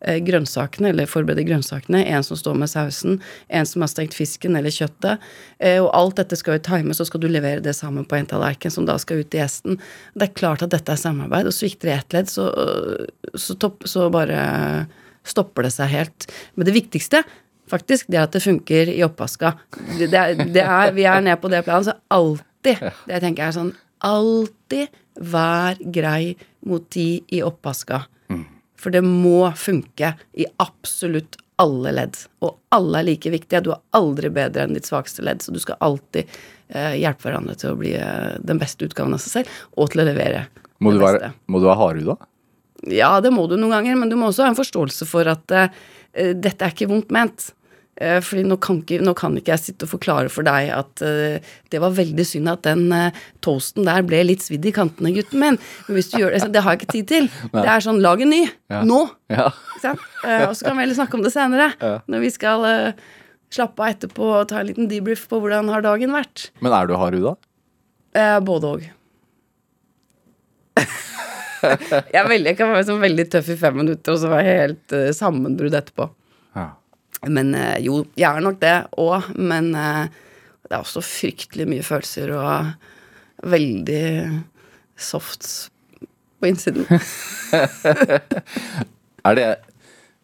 grønnsakene, eller forberede grønnsakene. En som står med sausen. En som har stekt fisken eller kjøttet. Eh, og alt dette skal jo times, så skal du levere det sammen på en tallerken, som da skal ut til gjesten. Det er klart at dette er samarbeid, og svikter det ett ledd, så, så, topp, så bare stopper det seg helt. Men det viktigste faktisk, det er at det funker i oppvaska. Det, det er, det er, vi er nede på det planet, så alltid Det jeg tenker er sånn Alltid vær grei mot de i oppvaska. For det må funke i absolutt alle ledd. Og alle er like viktige. Du er aldri bedre enn ditt svakeste ledd, så du skal alltid eh, hjelpe hverandre til å bli eh, den beste utgaven av seg selv, og til å levere Må det du beste. være, må du være hardhuda? Ja, det må du noen ganger, men du må også ha en forståelse for at eh, dette er ikke vondt ment. Eh, fordi nå kan, ikke, nå kan ikke jeg sitte og forklare for deg at uh, det var veldig synd at den uh, toasten der ble litt svidd i kantene, gutten min. Men hvis du gjør det, så det har jeg ikke tid til. Det er sånn, lag en ny. Ja. Nå. Ja. Eh, og så kan vi heller snakke om det senere. Når vi skal slappe av etterpå og ta en liten debrief på hvordan har dagen vært. Men er du hardhuda? Eh, både òg. jeg, veldig, jeg kan være sånn veldig tøff i fem minutter, og så være helt uh, sammenbrudd etterpå. Men eh, jo, jeg er nok det òg, men eh, det er også fryktelig mye følelser og veldig soft på innsiden. Er det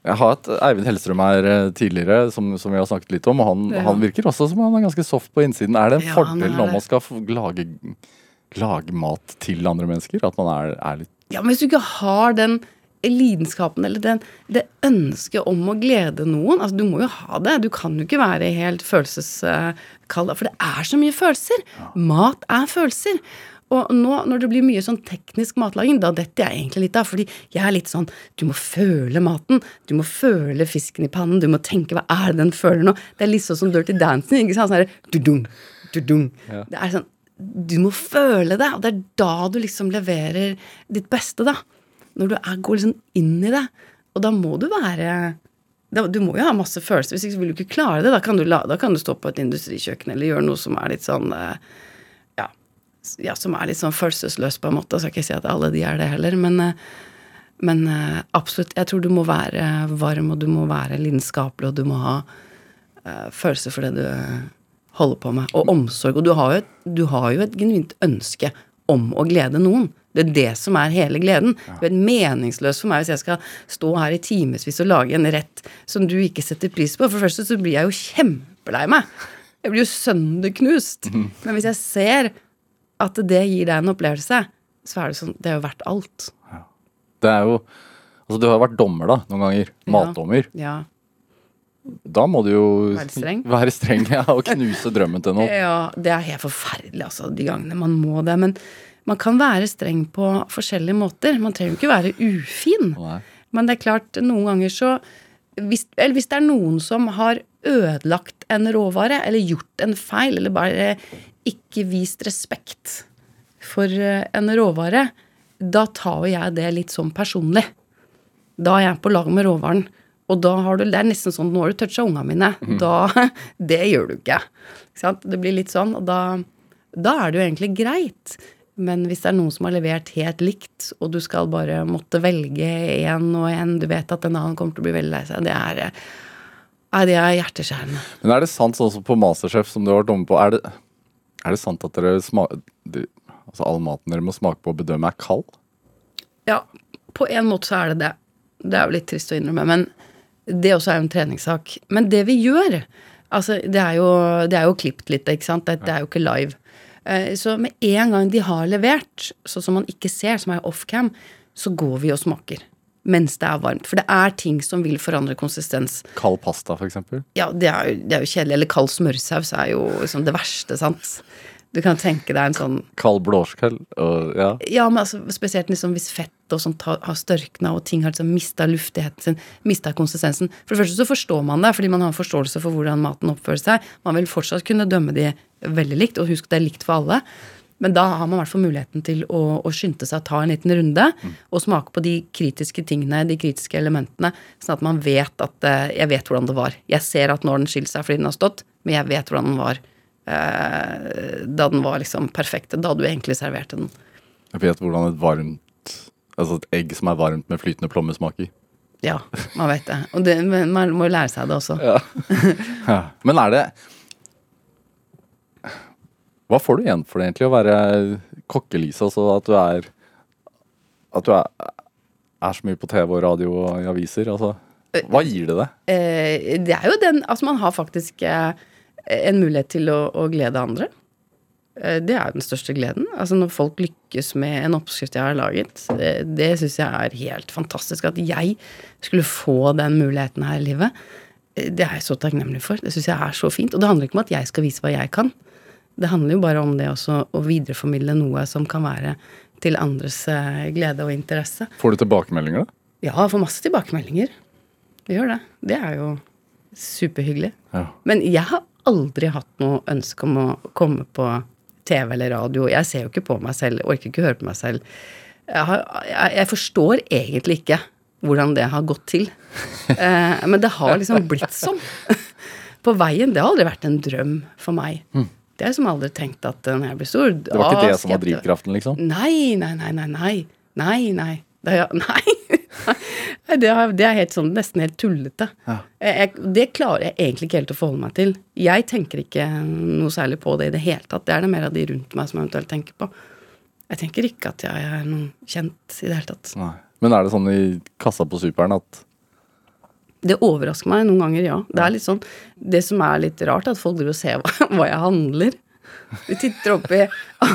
Jeg har hatt Eivind Hellstrøm her eh, tidligere, som, som vi har snakket litt om, og han, Ja. han virker også som han er ganske soft på innsiden. Er det en Ja, fordel når man skal lage, lage mat til andre mennesker? At man er, er litt Ja, men hvis du ikke har den lidenskapen eller den, det ønsket om å glede noen altså Du må jo ha det. Du kan jo ikke være helt følelseskald. For det er så mye følelser. Mat er følelser. Og nå når det blir mye sånn teknisk matlaging, da detter jeg egentlig litt av. Fordi jeg er litt sånn Du må føle maten. Du må føle fisken i pannen. Du må tenke hva er det den føler nå? Det er litt sånn som Dirty Dancing. ikke sant? Sånn her, dudung, dudung. Det er sånn Du må føle det, og det er da du liksom leverer ditt beste, da. Når du er, går liksom inn i det. Og da må du være Du må jo ha masse følelser, hvis ikke vil du ikke klare det. Da kan du, da kan du stå på et industrikjøkken eller gjøre noe som er litt sånn eh, ja, ja, som er litt sånn følelsesløst, på en måte. Jeg skal ikke si at alle de er det heller, men, eh, men eh, absolutt. Jeg tror du må være varm, og du må være lidenskapelig, og du må ha følelser for det du holder på med. Og omsorg. Og du har, jo et, har jo et genuint ønske om å glede noen. Det er det som er hele gleden. Det er meningsløst for meg hvis jeg skal stå her i timevis og lage en rett som du ikke setter pris på. For det første så blir jeg jo kjempelei meg. Jeg blir jo sønderknust. Men hvis jeg ser at det gir deg en opplevelse, så er det sånn Det er jo verdt alt. Det er jo Altså, du har vært dommer, da, noen ganger. Matdommer. Ja. Da må du jo Være streng. være streng ja, og knuse drømmen til noen. Ja, det er helt forferdelig, altså, de gangene man må det. Men man kan være streng på forskjellige måter. Man trenger jo ikke være ufin. Nei. Men det er klart, noen ganger så hvis, Eller hvis det er noen som har ødelagt en råvare, eller gjort en feil, eller bare ikke vist respekt for eh, en råvare, da tar jo jeg det litt sånn personlig. Da er jeg på lag med råvaren. Og da har du, det er nesten sånn Nå har du toucha unga mine. Da, det gjør du ikke. ikke sant? Det blir litt sånn, og da, da er det jo egentlig greit. Men hvis det er noen som har levert helt likt, og du skal bare måtte velge én og én, du vet at en annen kommer til å bli veldig lei seg, det er er, det er hjerteskjærende. Men er det sant, sånn som på Masterchef, som du har vært omme på, er det, er det sant at dere smaker altså all maten dere må smake på og bedømme, er kald? Ja, på en måte så er det det. Det er jo litt trist å innrømme, men det også er jo en treningssak. Men det vi gjør, Altså, det er jo, det er jo klipt litt, ikke sant. Det, det er jo ikke live. Eh, Så med en gang de har levert, sånn som man ikke ser, som er off-cam, så går vi og smaker. Mens det er varmt. For det er ting som vil forandre konsistens. Kald pasta, for eksempel. Ja, det er jo, det er jo kjedelig. Eller kald smørsaus er jo liksom det verste, sant. Du kan tenke deg en sånn Kald blåskall? ja. Ja, men altså, spesielt liksom hvis fett og sånt har, har størkna, og ting har liksom mista luftigheten sin, mista konsistensen. For det første så forstår man det, fordi man har en forståelse for hvordan maten oppfører seg. Man vil fortsatt kunne dømme de veldig likt, og husk det er likt for alle. Men da har man i hvert fall muligheten til å, å skynde seg å ta en liten runde og smake på de kritiske tingene, de kritiske elementene, sånn at man vet at eh, Jeg vet hvordan det var. Jeg ser at nå har den skilt seg fordi den har stått, men jeg vet hvordan den var da den var liksom perfekt. Da du egentlig serverte den. Jeg vet hvordan et varmt Altså et egg som er varmt med flytende plomme smaker. Ja, man vet det. Og det, man må jo lære seg det også. Ja. Men er det Hva får du igjen for det, egentlig, å være kokkelise? Altså at du er At du er, er så mye på TV og radio og i aviser? Altså, hva gir det deg? Eh, det er jo den Altså, man har faktisk eh, en mulighet til å, å glede andre. Eh, det er den største gleden. Altså Når folk lykkes med en oppskrift jeg har laget, det, det syns jeg er helt fantastisk. At jeg skulle få den muligheten her i livet, eh, det er jeg så takknemlig for. Det syns jeg er så fint. Og det handler ikke om at jeg skal vise hva jeg kan. Det handler jo bare om det også å videreformidle noe som kan være til andres eh, glede og interesse. Får du tilbakemeldinger, da? Ja, jeg får masse tilbakemeldinger. Vi gjør det. Det er jo superhyggelig. Ja. Men jeg har aldri hatt noe ønske om å komme på TV eller radio. Jeg ser jo ikke på meg selv, orker ikke høre på meg selv. Jeg, har, jeg, jeg forstår egentlig ikke hvordan det har gått til. Eh, men det har liksom blitt sånn. På veien. Det har aldri vært en drøm for meg. Det har jeg som aldri tenkt at eh, når jeg blir stor Det var ikke det som var drivkraften, liksom? Nei, nei, nei, nei, nei. Nei, nei. Det nei. Det er, det er helt sånn, nesten helt tullete. Ja. Jeg, det klarer jeg egentlig ikke helt å forholde meg til. Jeg tenker ikke noe særlig på det i det hele tatt. Det er det mer av de rundt meg som eventuelt tenker på. Jeg tenker ikke at jeg er noen kjent i det hele tatt. Nei. Men er det sånn i kassa på Superen at Det overrasker meg noen ganger, ja. Det er litt sånn Det som er litt rart, er at folk driver og ser hva, hva jeg handler. De titter opp i,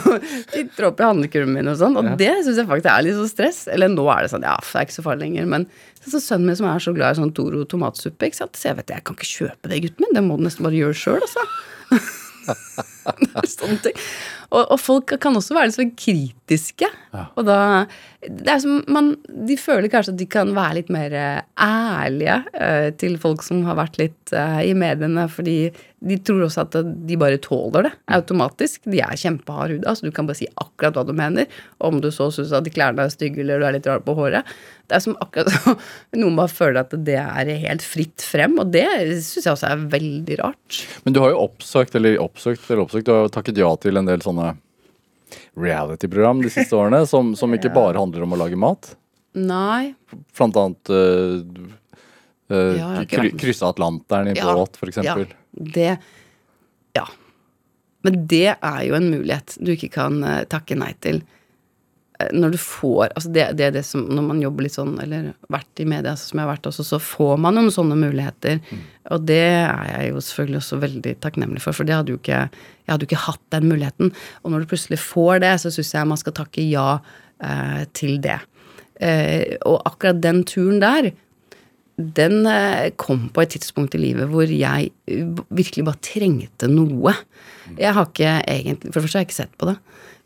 titter opp i handlekurven min og sånn, og Ja. det syns jeg faktisk er litt så stress. Eller nå er det sånn, ja, det er ikke så farlig lenger, men så sønnen min som er så glad i sånn Toro tomatsuppe, ikke sant, så jeg vet jeg kan ikke kjøpe det, gutten min, det må du nesten bare gjøre sjøl, altså. sånne ting. Og, og folk kan også være litt så kritiske. Og da det er som man, De føler kanskje at de kan være litt mer eh, ærlige uh, til folk som har vært litt uh, i mediene, fordi de tror også at de bare tåler det automatisk. De er kjempeharde huda, så du kan bare si akkurat hva du mener. Om du så syns at de klærne er stygge eller du er litt rar på håret. Det er som akkurat Noen bare føler at det er helt fritt frem, og det syns jeg også er veldig rart. Men du har jo oppsøkt, eller oppsøkt, eller oppsøkt, du har jo takket ja til en del sånne reality-program de siste årene, som, som ikke bare handler om å lage mat. Nei. Blant annet uh, Ja, ikke vært med. krysse Atlanteren i Ja, båt, eksempel. Ja, det Ja. Men det er jo en mulighet du ikke kan uh, takke nei til. Når du får Altså det, det er det som Når man jobber litt sånn, eller vært i media, som jeg har vært også, så får man noen sånne muligheter. Og det er jeg jo selvfølgelig også veldig takknemlig for, for det hadde jo ikke Jeg hadde jo ikke hatt den muligheten. Og når du plutselig får det, så syns jeg man skal takke ja eh, til det. Eh, og akkurat den turen der, den eh, kom på et tidspunkt i livet hvor jeg eh, virkelig bare trengte noe. Jeg har ikke egentlig For det første har jeg ikke sett på det.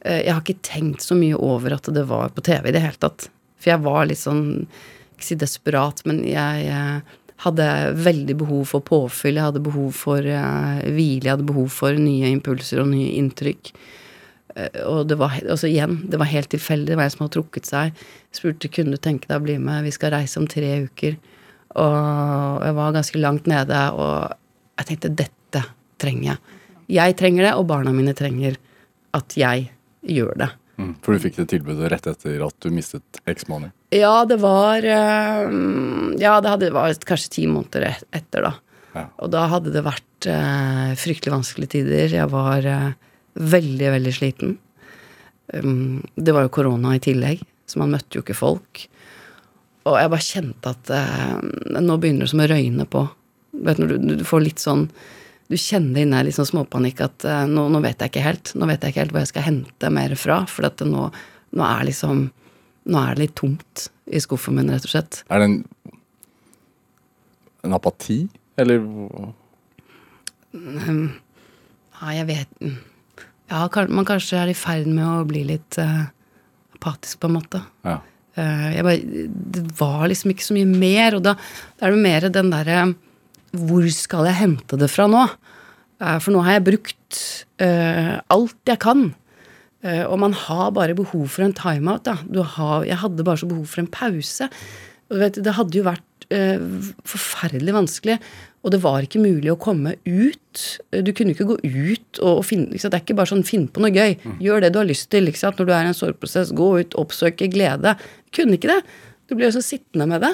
Eh, Jeg har ikke tenkt så mye over at det var på TV i det hele tatt. For jeg var litt sånn Ikke si desperat, men jeg jeg hadde veldig behov for påfyll. Jeg hadde behov for eh, hvile. Jeg hadde behov for nye impulser og nye inntrykk. Eh, Og det var, altså igjen, det var helt tilfeldig. Det var en som hadde trukket seg. Jeg Spurte kunne du tenke deg å bli med. Vi skal reise om tre uker. Og jeg var ganske langt nede, og jeg tenkte dette trenger jeg. Jeg trenger det, og barna mine trenger at jeg gjør det. Mm. For du fikk det tilbudet rett etter at du mistet eksmannen. Ja, det var eh, Ja, det hadde, var kanskje ti måneder etter, da. Ja. Og da hadde det vært eh, fryktelig vanskelige tider. Jeg var eh, veldig, veldig sliten. Um, det var jo korona i tillegg, så man møtte jo ikke folk. Og jeg bare kjente at nå begynner det som å røyne på. Du vet når du, du får litt sånn du kjenner inne litt sånn småpanikk at eh, nå, nå vet jeg ikke helt. Nå vet jeg ikke helt hvor jeg skal hente mer fra, for at det nå, nå er liksom Nå er det litt tomt i skuffen min, rett og slett. Er det en, en apati, eller Ja, jeg vet mm. Ja, man kanskje er i ferd med å bli litt uh, apatisk, på en måte. Ja. Uh, bare, det var liksom ikke så mye mer, og da, da er det mer den derre Hvor skal jeg hente det fra nå? Eh, for nå har jeg brukt uh, alt jeg kan. Uh, og man har bare behov for en timeout. Har, jeg hadde bare så behov for en pause. Vet, det hadde jo vært uh, forferdelig vanskelig. Og det var ikke mulig å komme ut. Du kunne ikke gå ut og, og finne Det er ikke bare sånn 'finn på noe gøy'. Gjør det du har lyst til når du er i en sorgprosess. Gå ut, oppsøke glede. Kunne ikke det. Du ble jo så sittende med det.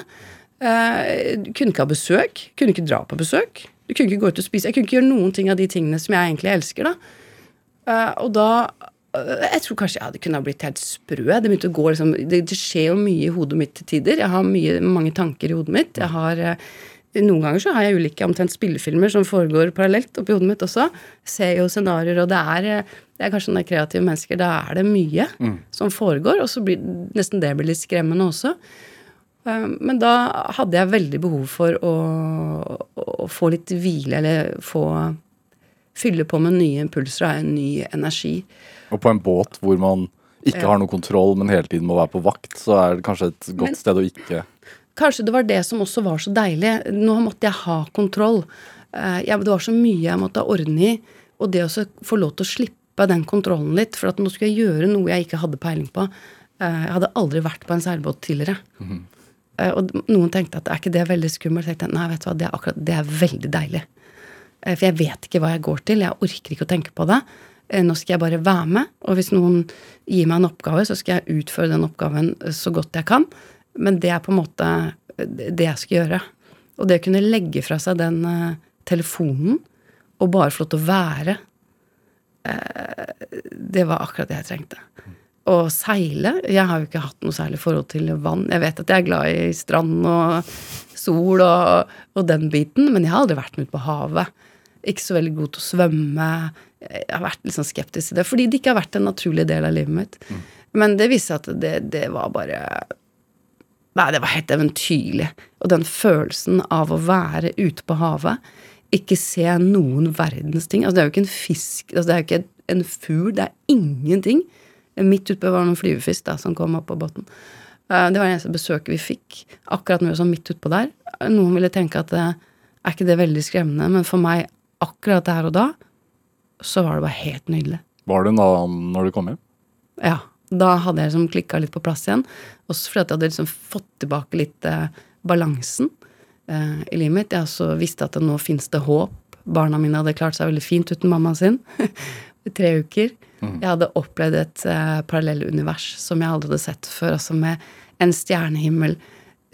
Eh, du kunne ikke ha besøk. Kunne ikke dra på besøk. Du kunne ikke gå ut og spise. Jeg kunne ikke gjøre noen ting av de tingene som jeg egentlig elsker. da. Eh, og da eh, Jeg tror kanskje jeg hadde kunnet ha blitt helt sprø. Det, begynte å gå, liksom, det, det skjer jo mye i hodet mitt til tider. Jeg har mye, mange tanker i hodet mitt. Jeg har, noen ganger så har jeg ulike omtrent spillefilmer som foregår parallelt oppi hodet mitt også. Ser jo scenarioer, og det er, det er kanskje sånne kreative mennesker. Da er det mye som foregår, og så blir nesten det blir litt skremmende også. Eh, Men da hadde jeg veldig behov for å, å få litt hvile, eller få Fylle på med nye impulser og en ny energi. Og på en båt hvor man ikke har noe kontroll, men hele tiden må være på vakt, så er det kanskje et godt Men- sted å ikke Kanskje det var det som også var så deilig. Nå måtte jeg ha kontroll. Eh, jeg, det var så mye jeg måtte ha orden i. Og det å få lov til å slippe den kontrollen litt, for at nå skulle jeg gjøre noe jeg ikke hadde peiling på. Eh, jeg hadde aldri vært på en seilbåt tidligere. Eh, og noen tenkte at er ikke det veldig skummelt? Jeg tenkte nei, vet du hva, det er akkurat det er veldig deilig. Eh, For jeg vet ikke hva jeg går til. Jeg orker ikke å tenke på det. Eh, Nå skal jeg bare være med, og hvis noen gir meg en oppgave, så skal jeg utføre den oppgaven eh, så godt jeg kan. Men det er på en måte eh, det jeg skal gjøre. Og det å kunne legge fra seg den eh, telefonen og bare få lov til å være, eh, det var akkurat det jeg trengte. Å seile Jeg har jo ikke hatt noe særlig forhold til vann. Jeg vet at jeg er glad i strand og sol og, og den biten, men jeg har aldri vært med ut på havet. Ikke så veldig god til å svømme. Jeg har vært litt sånn skeptisk til det, fordi det ikke har vært en naturlig del av livet mitt. Men det viste seg at det, det var bare Nei, det var helt eventyrlig. Og den følelsen av å være ute på havet, ikke se noen verdens ting Altså, det er jo ikke en fisk, altså, det er jo ikke en fugl, det er ingenting. Midt utpå var det noen flyvefisk da, som kom opp på båten. Eh, Det var det eneste besøket vi fikk. Akkurat når vi var sånn midt utpå der. Noen ville tenke at det, er ikke det veldig skremmende, men for meg akkurat der og da, så var det bare helt nydelig. Var det da når du kom hjem? Ja. Da hadde jeg liksom klikka litt på plass igjen. Også fordi at jeg hadde liksom fått tilbake litt eh, balansen eh, i livet mitt. Jeg også visste at det nå fins det håp. Barna mine hadde klart seg veldig fint uten mammaen sin i tre uker. Jeg hadde opplevd et eh, parallellunivers som jeg aldri hadde sett før. Altså med en stjernehimmel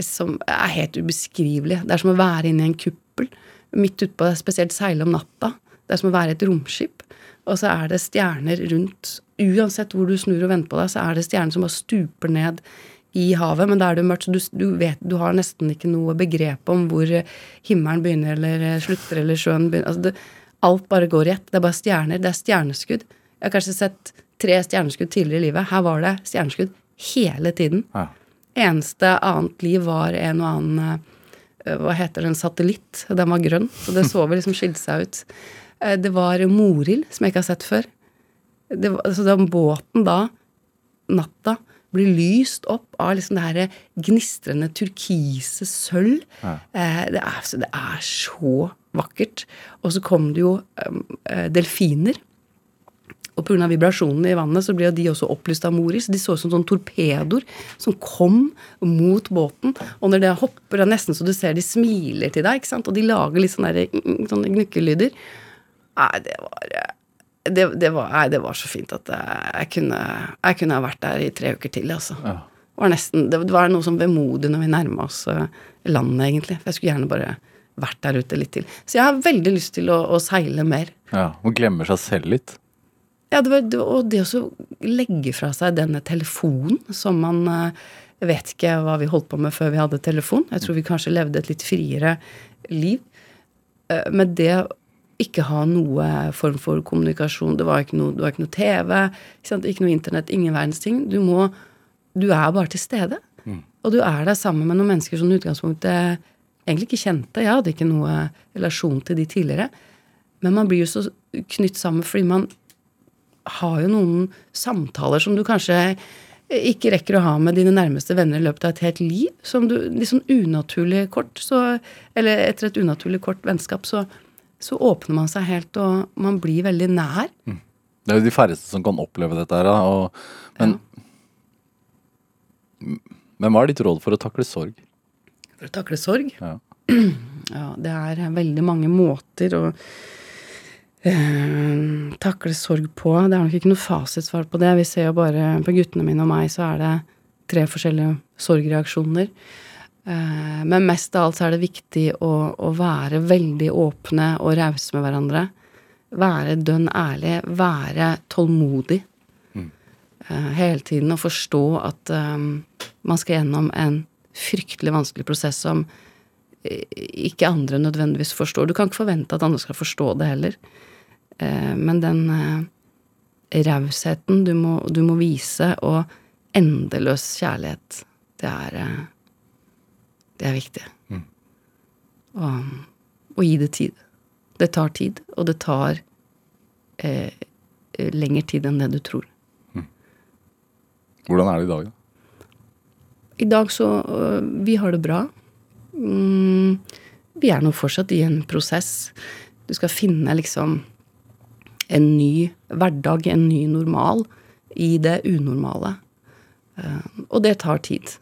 som er helt ubeskrivelig. Det er som å være inne i en kuppel midt utpå, spesielt seile om natta. Det er som å være et romskip. Og så er det stjerner rundt. Uansett hvor du snur og vender på deg, så er det stjerner som bare stuper ned i havet. Men da er det mørkt, så du, du vet Du har nesten ikke noe begrep om hvor himmelen begynner eller slutter, eller sjøen begynner. Altså det, alt bare går i ett. Det er bare stjerner. Det er stjerneskudd. Jeg har kanskje sett tre stjerneskudd tidligere i livet. Her var det stjerneskudd hele tiden. Ja. Eneste annet liv var en og annen eh, Hva heter det, en satellitt. Den var grønn, så det så vi liksom skilte seg ut. Eh, Det var morild, som jeg ikke har sett før. Det var, så den båten da, natta, blir lyst opp av liksom det her gnistrende turkise sølv. Ja. Det, er, så det er så vakkert. Og så kom det jo eh, delfiner. Og pga. vibrasjonene i vannet så ble de også opplyst av Moris. De så ut som sånne torpedoer som kom mot båten. Og når det hopper, det er nesten så du ser de smiler til deg, ikke sant? og de lager litt sånne, der, mm, sånne gnukkelyder. Nei, det var eh, det, det, var, nei, det var så fint at jeg kunne, jeg kunne ha vært der i tre uker til. Altså. Ja. Det, var nesten, det var noe sånn vemodig når vi nærma oss eh, landet, egentlig. For jeg skulle gjerne bare vært der ute litt til. Så jeg har veldig lyst til å, å seile mer. Ja, og glemmer seg selv litt. Ja, det var, det, og det å legge fra seg denne telefonen som man eh, Jeg vet ikke hva vi holdt på med før vi hadde telefon. Jeg tror vi kanskje levde et litt friere liv. Eh, Men det ikke ha noe form for kommunikasjon. Det var ikke noe, det var ikke noe TV, ikke, ikke noe internett, ingen verdens ting. Du må Du er bare til stede. Og du er der sammen med noen mennesker som i utgangspunktet egentlig ikke kjente. Jeg hadde ikke noe relasjon til de tidligere. Men man blir jo så knytt sammen fordi man har jo noen samtaler som du kanskje ikke rekker å ha med dine nærmeste venner i løpet av et helt liv. Som du litt sånn unaturlig kort, så Eller etter et unaturlig kort vennskap, så, så åpner man seg helt, og man blir veldig nær. Det er jo de færreste som kan oppleve dette her, da. Og, men, men hva er ditt råd for å takle sorg? For å takle sorg. Ja. Ja, det er veldig mange måter å eh, takle sorg på. Det er nok ikke noe fasitsvar på det. Vi ser jo bare på guttene mine og meg, så er det tre forskjellige sorgreaksjoner. Eh, men mest av alt så er det viktig å, å være veldig åpne og rause med hverandre. Være dønn ærlig. Være tålmodig. Eh, hele tiden å forstå at eh, man skal gjennom en fryktelig vanskelig prosess som ikke andre nødvendigvis forstår. Du kan ikke forvente at andre skal forstå det heller. Eh, men den eh, rausheten du, må- du må vise, og endeløs kjærlighet, det er eh, Det er viktig. Og, og gi det tid. Det tar tid, og det tar eh, lengre tid enn det du tror. Hvordan er det i dag, da? I dag så Vi har det bra. Mm, vi er nå fortsatt i en prosess. Du skal finne liksom en ny hverdag, en ny normal, i det unormale. Eh, og det tar tid.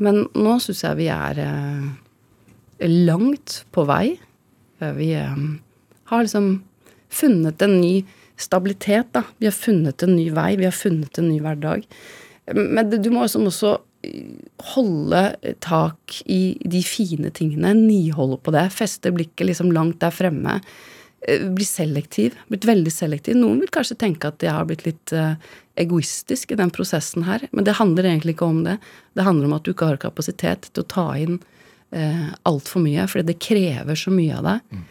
Men nå syns jeg vi er eh, langt på vei. Eh, Vi har liksom funnet en ny stabilitet, da. Vi har funnet en ny vei, vi har funnet en ny hverdag. Men du må liksom også holde tak i de fine tingene, niholde på det, feste blikket liksom langt der fremme. Eh, Bli selektiv. Blitt veldig selektiv. Noen vil kanskje tenke at jeg har blitt litt eh, egoistisk i den prosessen her, men det handler egentlig ikke om det. Det handler om at du ikke har kapasitet til å ta inn eh, altfor mye, fordi det krever så mye av deg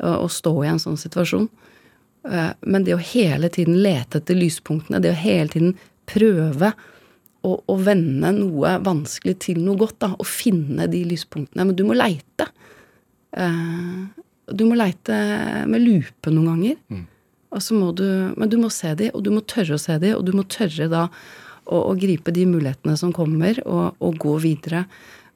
å, å stå i en sånn situasjon. Eh, Men det å hele tiden lete etter lyspunktene, det å hele tiden prøve å, å vende noe vanskelig til noe godt, da, og finne de lyspunktene. Men du må leite. Eh, Du må leite med lupe noen ganger. Og så må du, men du må se de, og du må tørre å se de, og du må tørre da å, å gripe de mulighetene som kommer, og, og gå videre.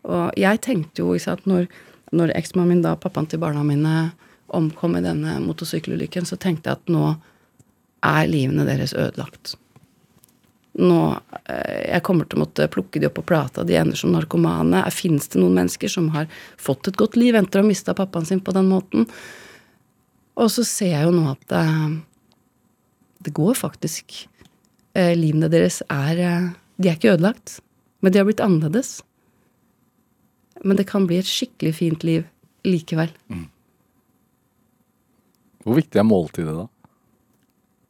Og jeg tenkte jo, ikke sant, når, når eksmannen min, da, pappaen til barna mine, omkom i denne motorsykkelulykken, så tenkte jeg at nå er livene deres ødelagt. Nå, eh, Jeg kommer til å måtte plukke de opp på plata, de ender som narkomane. Fins det noen mennesker som har fått et godt liv etter å ha mista pappaen sin på den måten? Og så ser jeg jo nå at det, det går faktisk. Eh, livene deres er eh, De er ikke ødelagt, men de har blitt annerledes. Men det kan bli et skikkelig fint liv likevel. Hvor viktig er måltidet, da?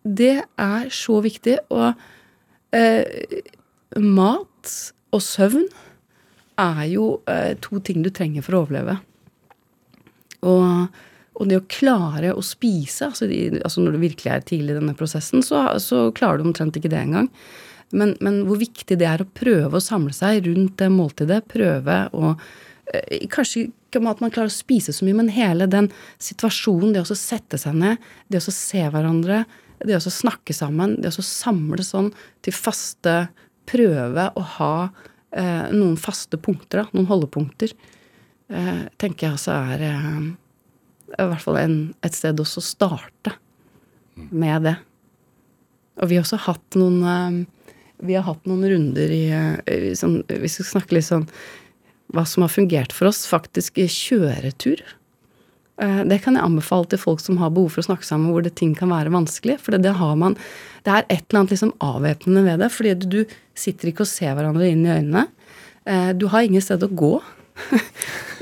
Det er så viktig. Og eh, mat og søvn er jo eh, to ting du trenger for å overleve. Og, og det å klare å spise altså, de, altså Når du virkelig er tidlig i denne prosessen, så, så klarer du omtrent ikke det engang. Men, men hvor viktig det er å prøve å samle seg rundt det måltidet. Prøve å eh, Kanskje ikke at man klarer å spise så mye, men hele den situasjonen, det å sette seg ned, det å se hverandre, det å snakke sammen, det å samle sånn til faste Prøve å ha eh, noen faste punkter, da, noen holdepunkter, eh, tenker jeg altså er eh, i hvert fall en, et sted også å starte med det. Og vi har også hatt noen eh, Vi har hatt noen runder i, eh, i sånn, Vi skal snakke litt sånn hva som har fungert for oss, faktisk kjøretur. Eh, Det kan jeg anbefale til folk som har behov for å snakke sammen hvor det ting kan være vanskelig. For det, det har man Det er et eller annet liksom avvæpnende ved det. Fordi du, du sitter ikke og ser hverandre inn i øynene. Eh, Du har ingen sted å gå.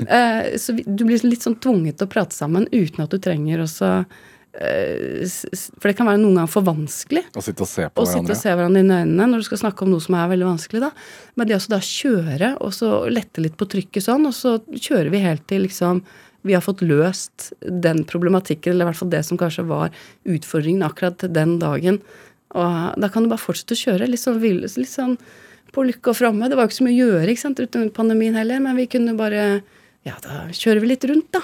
Eh, Så du blir litt sånn tvunget til å prate sammen uten at du trenger også For det kan være noen ganger for vanskelig Å sitte og se på sitte hverandre? og se hverandre inn i øynene når du skal snakke om noe som er veldig vanskelig. da. Men det å da kjøre og så lette litt på trykket sånn, og så kjører vi helt til liksom vi har fått løst den problematikken, eller i hvert fall det som kanskje var utfordringen akkurat til den dagen. Og da kan du bare fortsette å kjøre litt sånn, litt sånn på lykke og framme. Det var jo ikke så mye å gjøre ikke sant, uten pandemien heller, men vi kunne bare Ja, da kjører vi litt rundt, da.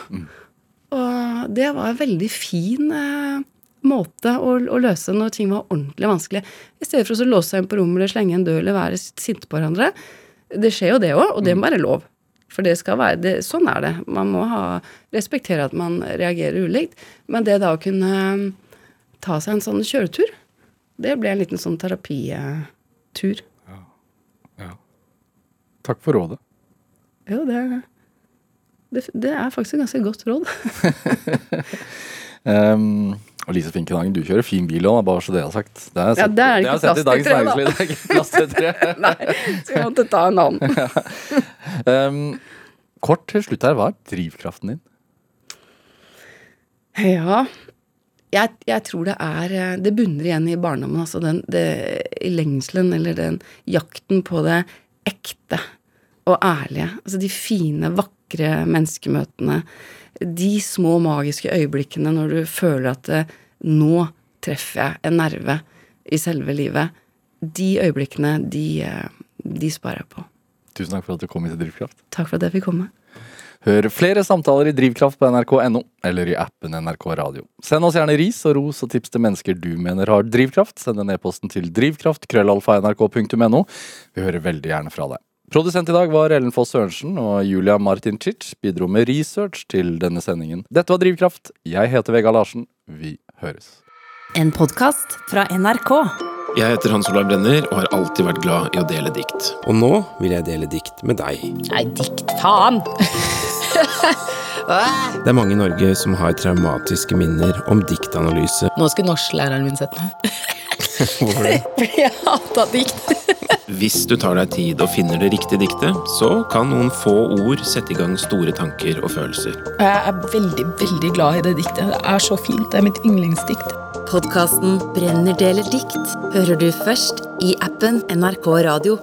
Og det var en veldig fin eh, måte å, å løse når ting var ordentlig vanskelig. I stedet for å låse seg inn på rommet eller slenge en dør eller være sinte på hverandre. Det skjer jo det òg, og det må være lov. For det skal være, det, sånn er det. Man må ha, respektere at man reagerer ulikt. Men det da å kunne eh, ta seg en sånn kjøretur, det ble en liten sånn terapitur. Takk for rådet. Jo, det, det, det er faktisk et ganske godt råd. Um, og Lise Finkenhagen, du kjører fin bil òg, bare så det er sagt. Det har jeg Ja, det er ikke har sett i plass Dagens da. Næringsliv. Det er ikke plass til tre. Nei, så vi måtte ta en annen. Um, kort til slutt her, hva er drivkraften din? Ja. Jeg, jeg tror det er eh, Det bunner igjen i barndommen, altså den det, i lengselen eller den jakten på det ekte og ærlige. Altså de fine, vakre menneskemøtene. De små magiske øyeblikkene når du føler at eh, nå treffer jeg en nerve i selve livet. De øyeblikkene, de, eh, de sparer jeg på. Tusen takk for at du kom hit til Drivkraft. Takk for at jeg fikk komme. Hør flere samtaler i Drivkraft på nrk.no, eller i appen NRK Radio. Send oss gjerne ris og ros og tips til mennesker du mener har drivkraft. Send en e-posten til drivkraft.krøllalfa.nrk.no. Vi hører veldig gjerne fra deg. Produsent i dag var Ellen Foss Sørensen, og Julia Martincic bidro med research til denne sendingen. Dette var Drivkraft. Jeg heter Vegard Larsen. Vi høres. En podkast fra NRK. Jeg heter Hans Olav Brenner og har alltid vært glad i å dele dikt. Og nå vil jeg dele dikt med deg. Nei, dikt faen! Det er mange i Norge som har traumatiske minner om diktanalyse. Nå skulle norsklæreren min sett meg. Hvorfor det? Fordi jeg hata dikt. Hvis du tar deg tid og finner det riktige diktet, så kan noen få ord sette i gang store tanker og følelser. Jeg er veldig, veldig glad i det diktet. Det er så fint. Det er mitt yndlingsdikt. Podkasten Brenner deler dikt hører du først i appen NRK Radio.